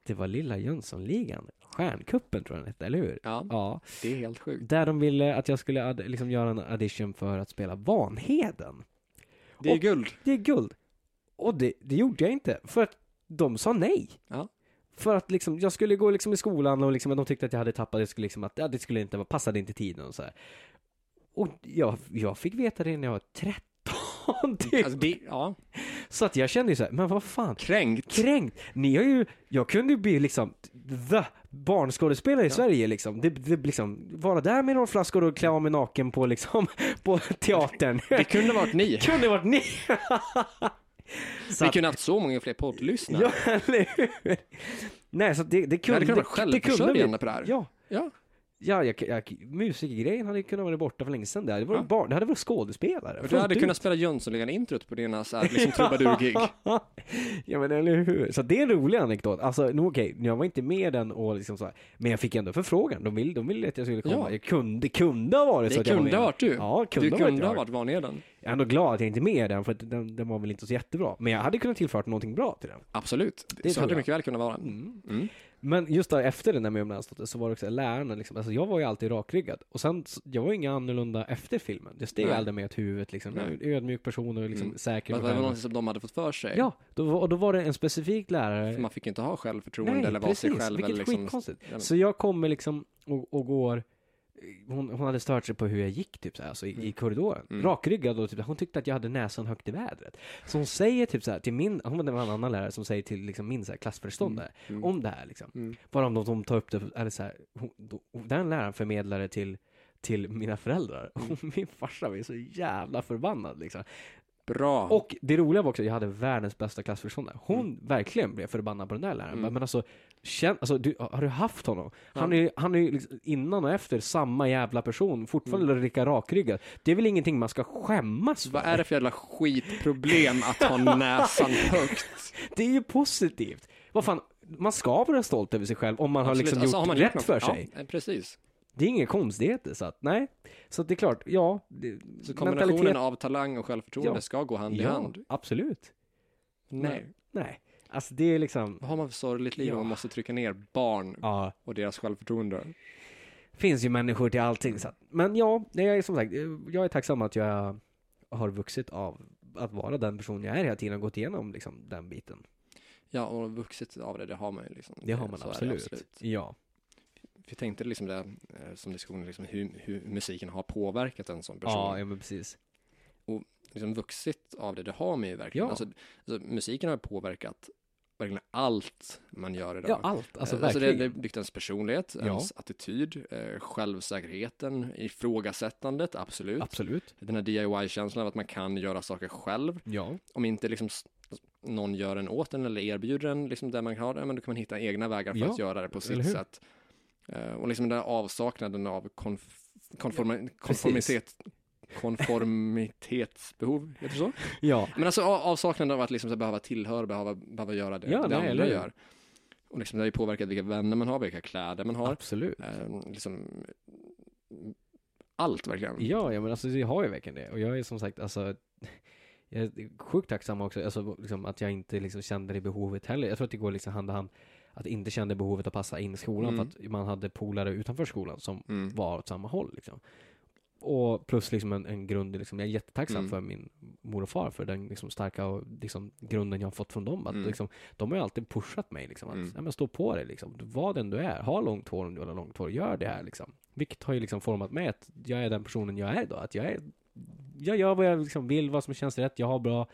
Det var Lilla Jönssonligan, Stjärnkuppen tror jag den hette, eller hur? Ja, Ja, det är helt sjukt. där de ville att jag skulle liksom göra en audition för att spela Vanheden. Det är Och- guld. Det är guld. Och det, det gjorde jag inte, för att de sa nej. Ja. För att liksom, jag skulle gå liksom i skolan och liksom, de tyckte att jag hade tappat, det skulle liksom att, ja, det skulle inte, vara- passade inte tiden och så här. Och jag, jag fick veta det när jag var 13 typ. Alltså, det, ja, Så att jag kände ju så här, men vad fan, kränkt. kränkt. Ni har ju, jag kunde ju bli liksom the barnskådespelare i Ja. Sverige liksom. Det, det liksom, vara där med några flaskor och klä av mig naken på liksom, på teatern. Det kunde varit ni. kunde varit ni. Så Vi att- kunde haft så många fler poddlyssnare. Ja, eller hur? Nej, så det, det kunde... hade kunnat vara det självförsörjande på det här. Ja. Ja. Ja, jag, jag, musikergrejen hade kunnat vara borta för länge sedan där. Det, var Ja. barn, det hade varit skådespelare. Du hade ut. kunnat spela Jönssonligan-introt på dina så här, liksom trubadur-gig. ja men eller hur. Så det är en rolig anekdot. Alltså, nu okej, jag var inte med den och liksom så här, men jag fick ändå förfrågan. De ville, de ville att jag skulle komma. Ja. Jag kunde, det kunde ha varit så Det att jag var kunde med. ha varit du. Ja, kunde Du kunde ha varit Vanheden. Jag är ändå glad att jag inte är med i den, för att den, den var väl inte så jättebra. Men jag hade kunnat tillfört någonting bra till den. Absolut. Det så hade det mycket väl kunnat vara. Mm. Mm. Men just där efter den där med Umlandsdotter så var det också lärarna liksom, alltså jag var ju alltid rakryggad. Och sen, jag var ju inga annorlunda efter filmen. Jag steg Nej. aldrig med åt huvudet liksom. Jag är Nej. ödmjuk person och liksom Mm. säker Men det var något som de hade fått för sig. Ja, då, och då var det en specifik För lärare. man fick inte ha självförtroende Nej, eller vara sig precis. själv. Vilket Eller liksom, skitkonstigt. Så jag kommer liksom och, och går hon, hon hade stört sig på hur jag gick typ så här, alltså i, i Mm. korridoren. Mm. Rakryggad och typ, hon tyckte att jag hade näsan högt i vädret. Så hon säger typ så här till min, hon var en annan lärare som säger till liksom min så här, klassföreståndare Mm. om det här liksom. Mm. Bara om de, de tar upp det, eller så här, hon, då, den läraren förmedlade till, till mina föräldrar. Mm. Och min farsa var så jävla förbannad liksom. Bra. Och det roliga var också jag hade världens bästa klassföreståndare. Hon verkligen blev förbannad på den där läraren. Mm. Men alltså, känn, alltså du, har du haft honom? Han är ju han är liksom innan och efter samma jävla person, fortfarande Mm. lika rakryggad. Det är väl ingenting man ska skämmas för? Vad är det för jävla skitproblem att ha näsan högt? Det är ju positivt. Vad fan, man ska vara stolt över sig själv om man har Absolut. liksom Alltså, gjort har rätt något- för sig. Ja, precis. Det är inga konstigheter, så att nej. Så att det är klart, ja. Det, Så kombinationen mentalitet- av talang och självförtroende Ja. ska gå hand i ja, hand. absolut. Nej. Nej. Alltså det är liksom, Vad har man för sorgligt liv Ja. om man måste trycka ner barn ja. och deras självförtroende? finns ju människor till allting. Så att, men ja, jag är som sagt, jag är tacksam att jag har vuxit av att vara den person jag är hela tiden och gått igenom liksom, den biten. Ja, och vuxit av det, det har man ju liksom. Det har man det absolut. Ja. Jag tänkte liksom det, eh, som diskussionen, liksom hur, hur musiken har påverkat en sån person. Ja, ja, men precis. Liksom vuxit av det, det har man ju verkligen. Ja. Alltså, alltså, musiken har påverkat verkligen allt man gör idag. Ja, allt. Alltså Eh, alltså det, det byggt ens personlighet, Ja. ens attityd, eh, självsäkerheten, ifrågasättandet, absolut. Absolut. Den här DIY-känslan av att man kan göra saker själv. Ja. Om inte liksom någon gör en åt en eller erbjuder en liksom där man har det, men då kan man hitta egna vägar för Ja, att göra det på sitt sätt. Eh, och liksom den där avsaknaden av konf konformi konformitet konformitetsbehov, heter det så? Ja. Men alltså avsaknaden av att liksom behöva tillhöra, behöva, behöva göra det, Ja, det nej, andra gör. Och liksom det har ju påverkat vilka vänner man har, vilka kläder man har. Absolut. Eh, liksom, allt verkligen. Ja, ja, men alltså jag har ju verkligen det. Och jag är som sagt, alltså jag är sjukt tacksam också, alltså, liksom, att jag inte liksom, kände det behovet heller. Jag tror att det går liksom hand i hand, att inte kände behovet att passa in i skolan Mm. för att man hade polare utanför skolan som Mm. var åt samma håll. Liksom. Och plus liksom en, en grund, liksom, jag är jättetacksam Mm. för min mor och far för den liksom, starka och, liksom, grunden jag har fått från dem. Att, Mm. liksom, de har ju alltid pushat mig. Liksom, att, Mm. ja, men stå på dig, liksom. var den du är. Ha långt hår om du vill ha långt hår. Gör det här. Liksom. Vilket har ju liksom format mig att jag är den personen jag är idag. Att jag är jag gör vad jag liksom vill, vad som känns rätt. Jag har bra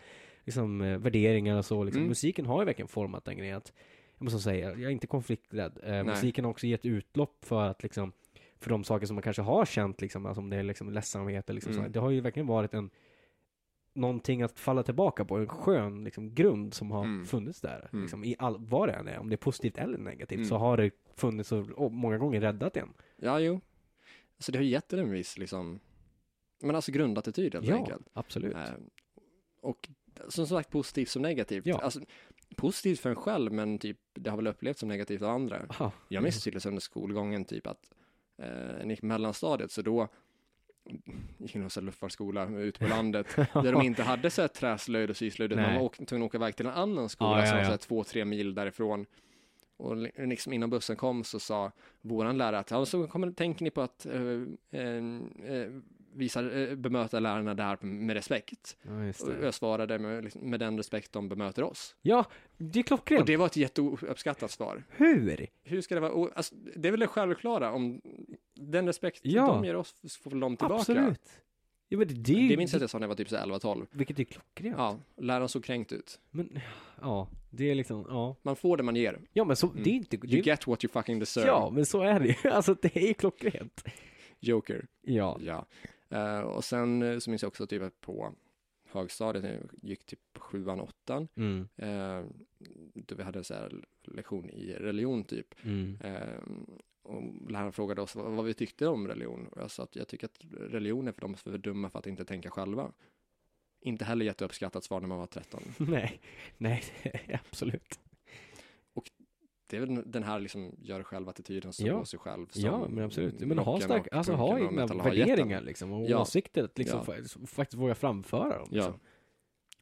liksom, eh, värderingar och så. Liksom. Mm. Musiken har ju verkligen format den grejen. Att, jag måste säga, jag är inte konflikträdd. Eh, musiken har också gett utlopp för att liksom, för de saker som man kanske har känt, liksom, alltså om det är liksom ledsamhet eller liksom Mm. så. Det har ju verkligen varit en någonting att falla tillbaka på, en skön liksom, grund som har Mm. funnits där. Mm. Liksom, I all, vad det än är, om det är positivt eller negativt, Mm. så har det funnits och, och många gånger räddat en. Ja, jo. Alltså det har gett en viss liksom, men alltså grundattityd helt Ja, enkelt. absolut. Eh, och som sagt positivt som negativt. Ja. Alltså, positivt för en själv, men typ det har väl upplevts som negativt av andra. Aha. Jag minns tydligt under skolgången typ att eh, jag gick mellanstadiet så då gick jag här luftfartsskola ute på landet där de inte hade så här träslöjd och syslöjd utan man var tvungen att åka iväg till en annan skola ja, som var så här två, tre mil därifrån. Och li- liksom innan bussen kom så sa våran lärare att ja, så kommer, tänker ni på att eh, eh, eh, visa, eh, bemöta lärarna där med respekt. Ja, Och det. jag svarade med, liksom, med den respekt de bemöter oss. Ja, det är klockrent. Och det var ett jätteuppskattat svar. Hur? Hur ska det vara? Alltså, det är väl det självklara, om den respekt Ja. de ger oss får väl de tillbaka. Absolut. Ja, men det, det, Det minns jag att jag sa när jag var typ så här 11-12. Vilket är klockrent. Ja, läraren såg kränkt ut. Men, ja, det är liksom, ja. Man får det man ger. Ja, men så, Mm. det är inte... You Det, get what you fucking deserve. ja, men så är det ju. Alltså, det är ju klockrent. Joker. Ja. Ja. Eh, och sen eh, så minns jag också typ att på högstadiet, när jag gick typ sjuan, åttan, Mm. eh, då vi hade en så här lektion i religion typ. Mm. Eh, och läraren frågade oss vad, vad vi tyckte om religion. Och jag sa att jag tycker att religion är för de som är för dumma för att inte tänka själva. Inte heller jätteuppskattat svar när man var 13. Nej, nej, absolut. Det är väl den här liksom gör själv-attityden, stå Ja. på sig själv. som Ja, men absolut. Men ha, stark, alltså, ha egna en. värderingar liksom, och Ja. åsikter, att liksom, Ja. fa- faktiskt våga framföra dem. Ja. Liksom.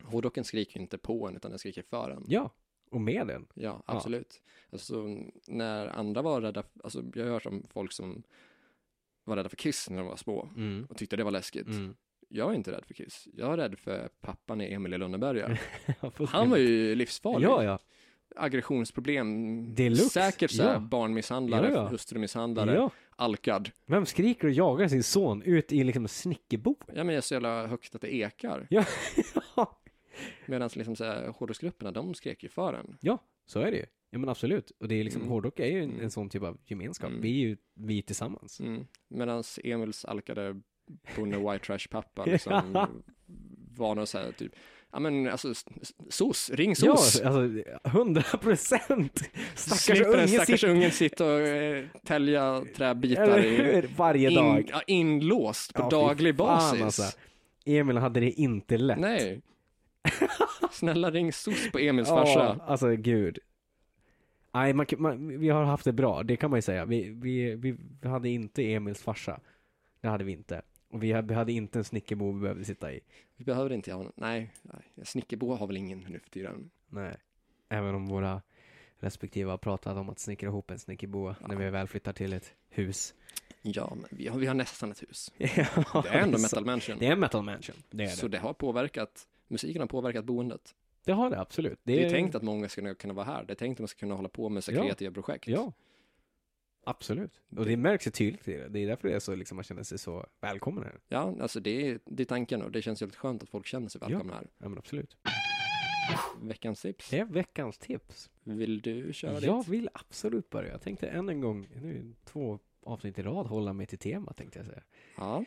Hårdrocken skriker inte på en, utan den skriker för en. ja, och med den. Ja, absolut. Alltså, när andra var rädda, alltså jag har hört om folk som var rädda för Kiss när de var små Mm. och tyckte det var läskigt. Mm. Jag är inte rädd för Kiss. Jag är rädd för pappan i Emil i Lönneberga. Ja, Han var ju livsfarlig. Ja, ja. Aggressionsproblem. Deluxe. Säkert så här Ja. barnmisshandlare, Ja, ja. hustrumisshandlare, ja. alkad. Vem skriker och jagar sin son ut i liksom snickerbo? Ja, men jag är så jävla högt att det ekar. Ja. Medan liksom så här, hårdrocksgrupperna, de skrek ju för en. ja, så är det ju. Ja men absolut. Och det är liksom, Mm. hårdrock är ju en, Mm. en sån typ av gemenskap. Mm. Vi är ju vi tillsammans. Mm. Medan Emils alkade bonde white trash pappa liksom var någon så här typ, ja men alltså sos, ring Ja, sos. alltså hundra procent! Stackars unge stackars sitter, ungen sitta och eh, tälja träbitar i, hur? Varje in, dag. ja, inlåst på Ja, daglig basis. alltså. Emil hade det inte lätt. Nej. Snälla ring sos på Emils Ja, farsa. alltså gud. Nej, man, man, vi har haft det bra, det kan man ju säga. Vi, vi, vi, hade inte Emils farsa. Det hade vi inte. Och vi hade, vi hade inte en snickerbo vi behövde sitta i. Vi behöver inte ha, nej, nej. Snickerbo har väl ingen nu för tiden. Nej. Även om våra respektive har pratat om att snickra ihop en snickerboa när vi väl flyttar till ett hus. Ja, men vi har, vi har nästan ett hus. Ja, Det är ändå metal mansion. Det är metal mansion, det är Så det. det har påverkat, musiken har påverkat boendet. Det har det absolut. Det är, tänkt att många ska kunna vara här. Det är tänkt att man ska kunna hålla på med så Ja. kreativa projekt. Ja. Absolut. Och det märks ju tydligt i det. Det är därför det är så, liksom, man känner sig så välkommen här. Ja, alltså det är, det är tanken och det känns väldigt skönt att folk känner sig välkomna här. Ja men absolut. Veckans tips. Det är veckans tips. Vill du köra Jag ditt? vill absolut börja. Jag tänkte än en gång, nu två avsnitt i rad, hålla mig till temat tänkte jag säga. Ja.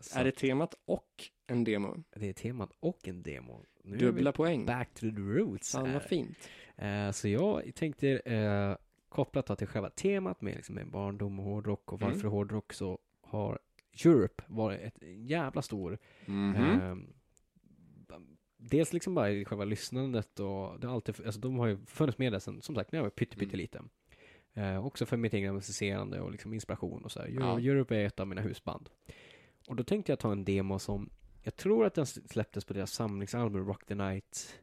Så Är det temat och en demo? det är temat och en demo. Nu Dubbla poäng. back to the roots Fan vad fint. Eh, så jag tänkte eh, kopplat då till själva temat med, liksom, med barndom och hårdrock och varför Mm. hårdrock så har Europe varit ett jävla stor Mhm. Ehm, dels liksom bara i själva lyssnandet och det har alltid, alltså de har ju funnits med där sen, som sagt, när jag var pytte, Mm. Eh, också för mitt egna musicerande och liksom inspiration och så här. Euro, Ja. Europe är ett av mina husband. Och då tänkte jag ta en demo som, jag tror att den släpptes på deras samlingsalbum Rock the Night.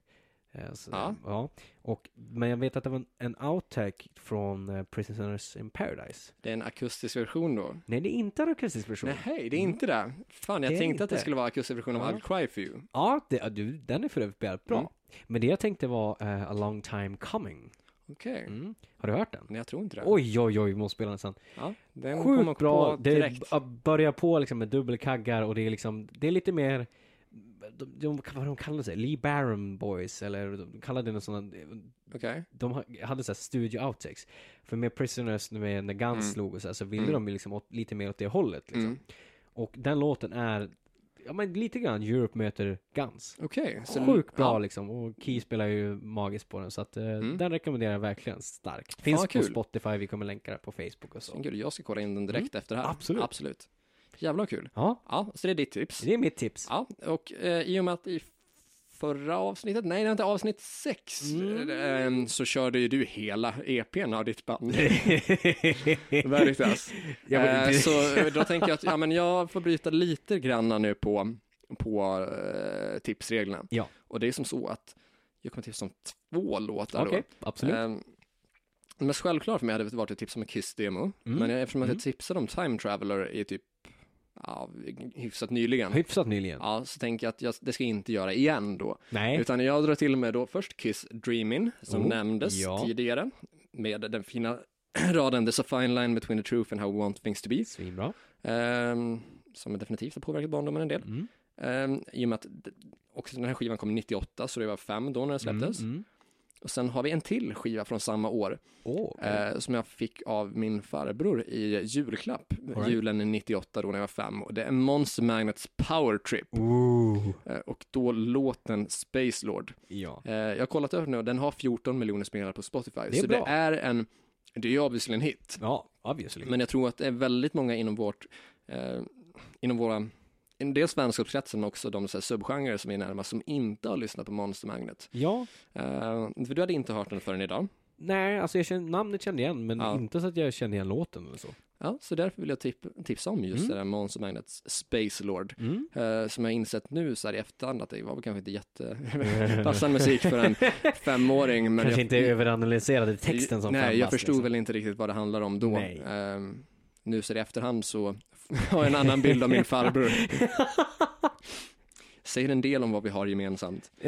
Eh, så, Ja. ja. Och, men jag vet att det var en, en outtake från eh, Prisoners in Paradise. Det är en akustisk version då? Nej, det är inte en akustisk version. Nej, det är inte det. Fan, jag Det tänkte att det skulle vara akustisk version av Ja. I'll Cry For You. Ja, det, du, den är för övrigt jävligt bra. Mm. Men det jag tänkte var eh, A Long Time Coming. Okej, Mm. Har du hört den? Nej, jag tror inte det. Oj, oj, oj, vi måste spela den sen. Ja, den kommer Sjukt bra. på Det direkt. b- börjar på liksom med dubbelkaggar och det är liksom, det är lite mer de, de, vad de kallar sig, Lee Barron Boys eller de kallade det sånt, Okej. de ha- hade såhär studio outtakes. För med Prisoners, med när Guns Mm. slog och så, här, så ville Mm. de liksom åt, lite mer åt det hållet liksom. Mm. Och den låten är, ja men lite grann Europe möter Guns. Okej. så- Sjukt bra ja. liksom, och Key spelar ju magiskt på den så att eh, Mm. den rekommenderar jag verkligen starkt. Finns vad på. Spotify, vi kommer länka det på Facebook och så. Gud, jag ska kolla in den direkt efter det här. Absolut. Absolut. Jävla kul. Ja, Ja, så det är ditt tips. det är mitt tips. Ja, och eh, i och med att i förra avsnittet, nej det är inte avsnitt sex, Mm. eh, så körde ju du hela EPn av ditt band. Veritas. Eh, så eh, då tänker jag att ja, men jag får bryta lite granna nu på, på eh, tipsreglerna. Ja. Och det är som så att jag kommer tipsa om två låtar Okej, då. absolut. Eh, det mest självklara för mig hade varit ett tips om en Kiss-demo. Mm. Men eftersom att Mm. jag tipsade om Time Traveler i typ ja, hyfsat nyligen. Hyfsat nyligen. Ja, så tänker jag att jag, det ska jag inte göra igen då. Nej. Utan jag drar till med då först Kiss Dreamin, som Oh, nämndes ja. tidigare. Med den fina raden There's a fine line between the truth and how we want things to be. Svinbra. Ehm, som definitivt har påverkat barndomen en del. Mm. Ehm, I och med att också den här skivan kom 98, så det var fem då när den släpptes. Mm. Mm. Och sen har vi en till skiva från samma år. Åh, okej. Eh, som jag fick av min farbror i julklapp, right. julen 98 då när jag var fem. Och det är Monster Magnets Power Trip. Eh, och då låten Space Lord. Ja. Eh, jag har kollat över nu och den har 14 miljoner spelare på Spotify. är så bra. det är en, det är ju obviously en hit. Ja, obviously. Men jag tror att det är väldigt många inom vårt, eh, inom våra, en del vänskapskretsen men också de så här, subgenrer som är närmast som inte har lyssnat på Monster Magnet. Ja. Eh, för du hade inte hört den förrän idag. Nej, alltså jag känner, namnet kände igen, men Ja. inte så att jag kände igen låten eller så. Ja, så därför vill jag tip, tipsa om just Mm. det där Monster Magnets Space Lord. Mm. Eh, som jag insett nu så här i efterhand att det var väl kanske inte jättepassande musik för en femåring. Men Kanske jag, inte överanalyserade texten som Nej, jag förstod liksom. väl inte riktigt vad det handlar om då. Nej. Ehm, nu så i efterhand så har en annan bild av min farbror. Säger en del om vad vi har gemensamt.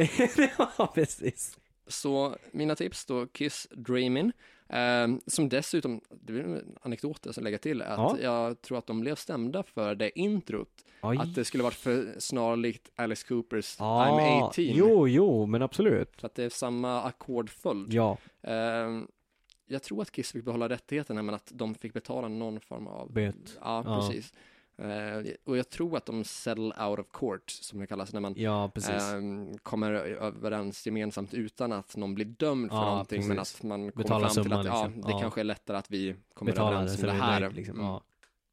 ja, precis. Så mina tips då, Kiss Dreamin', ehm, som dessutom, det är en anekdot jag ska lägga till, att Ja. jag tror att de blev stämda för det introt, Oj. att det skulle varit för snarlikt Alice Coopers Ah, I'm 18. Jo, jo, men absolut. För att det är samma ackordföljd. Ja, Ehm, jag tror att Kiss fick behålla rättigheterna men att de fick betala någon form av bet. Ja, Ja. precis. Eh, och jag tror att de settle out of court, som det kallas, när man Ja, ehm, kommer överens gemensamt utan att någon blir dömd för Ja, någonting, men precis. att man kommer Betala fram till att ja, liksom. det Ja. kanske är lättare att vi kommer Betala överens om det det är här. nöjt, liksom. Mm. Ja.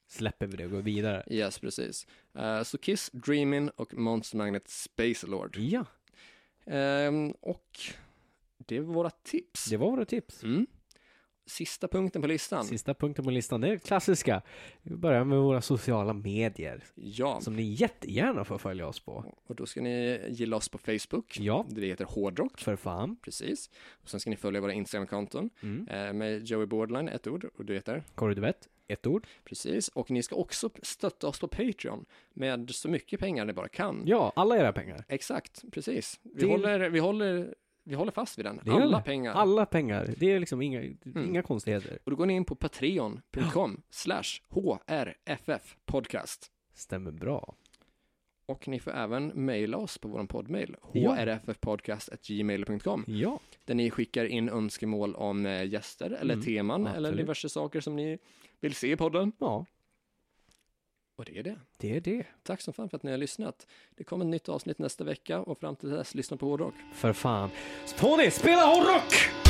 Släpper vi det och går vidare. Yes, precis. Eh, så Kiss, Dreamin' och Monster Magnet Space Lord. Ja, Ehm, och det var våra tips. det var våra tips. Mm. Sista punkten på listan. Sista punkten på listan, det är klassiska. Vi börjar med våra sociala medier. Ja, Som ni jättegärna får följa oss på. och då ska ni gilla oss på Facebook. Ja, Det heter Hårdrock. för fan. Precis. Och sen ska ni följa våra Instagram-konton Mm. eh, med Joey Borderline, ett ord, och du heter? Corey Duvett, ett ord. Precis. Och ni ska också stötta oss på Patreon med så mycket pengar ni bara kan. Ja, alla era pengar. Exakt, precis. Vi, Till- håller, vi, håller, vi håller fast vid den. Det Alla det. pengar. Alla pengar. Det är liksom inga, Mm. inga konstigheter. Och då går ni in på patreon.com slash hrff podcast. Stämmer bra. Och ni får även mejla oss på vår poddmail, Ja. hrffpodcast.gmail.com, Ja, där ni skickar in önskemål om eh, gäster eller Mm, teman eller absolut. diverse saker som ni vill se i podden. ja, Och det är det. det är det. Tack som fan för att ni har lyssnat. Det kommer ett nytt avsnitt nästa vecka och fram till dess, lyssna på hårdrock. För fan. Tony, spela hårdrock!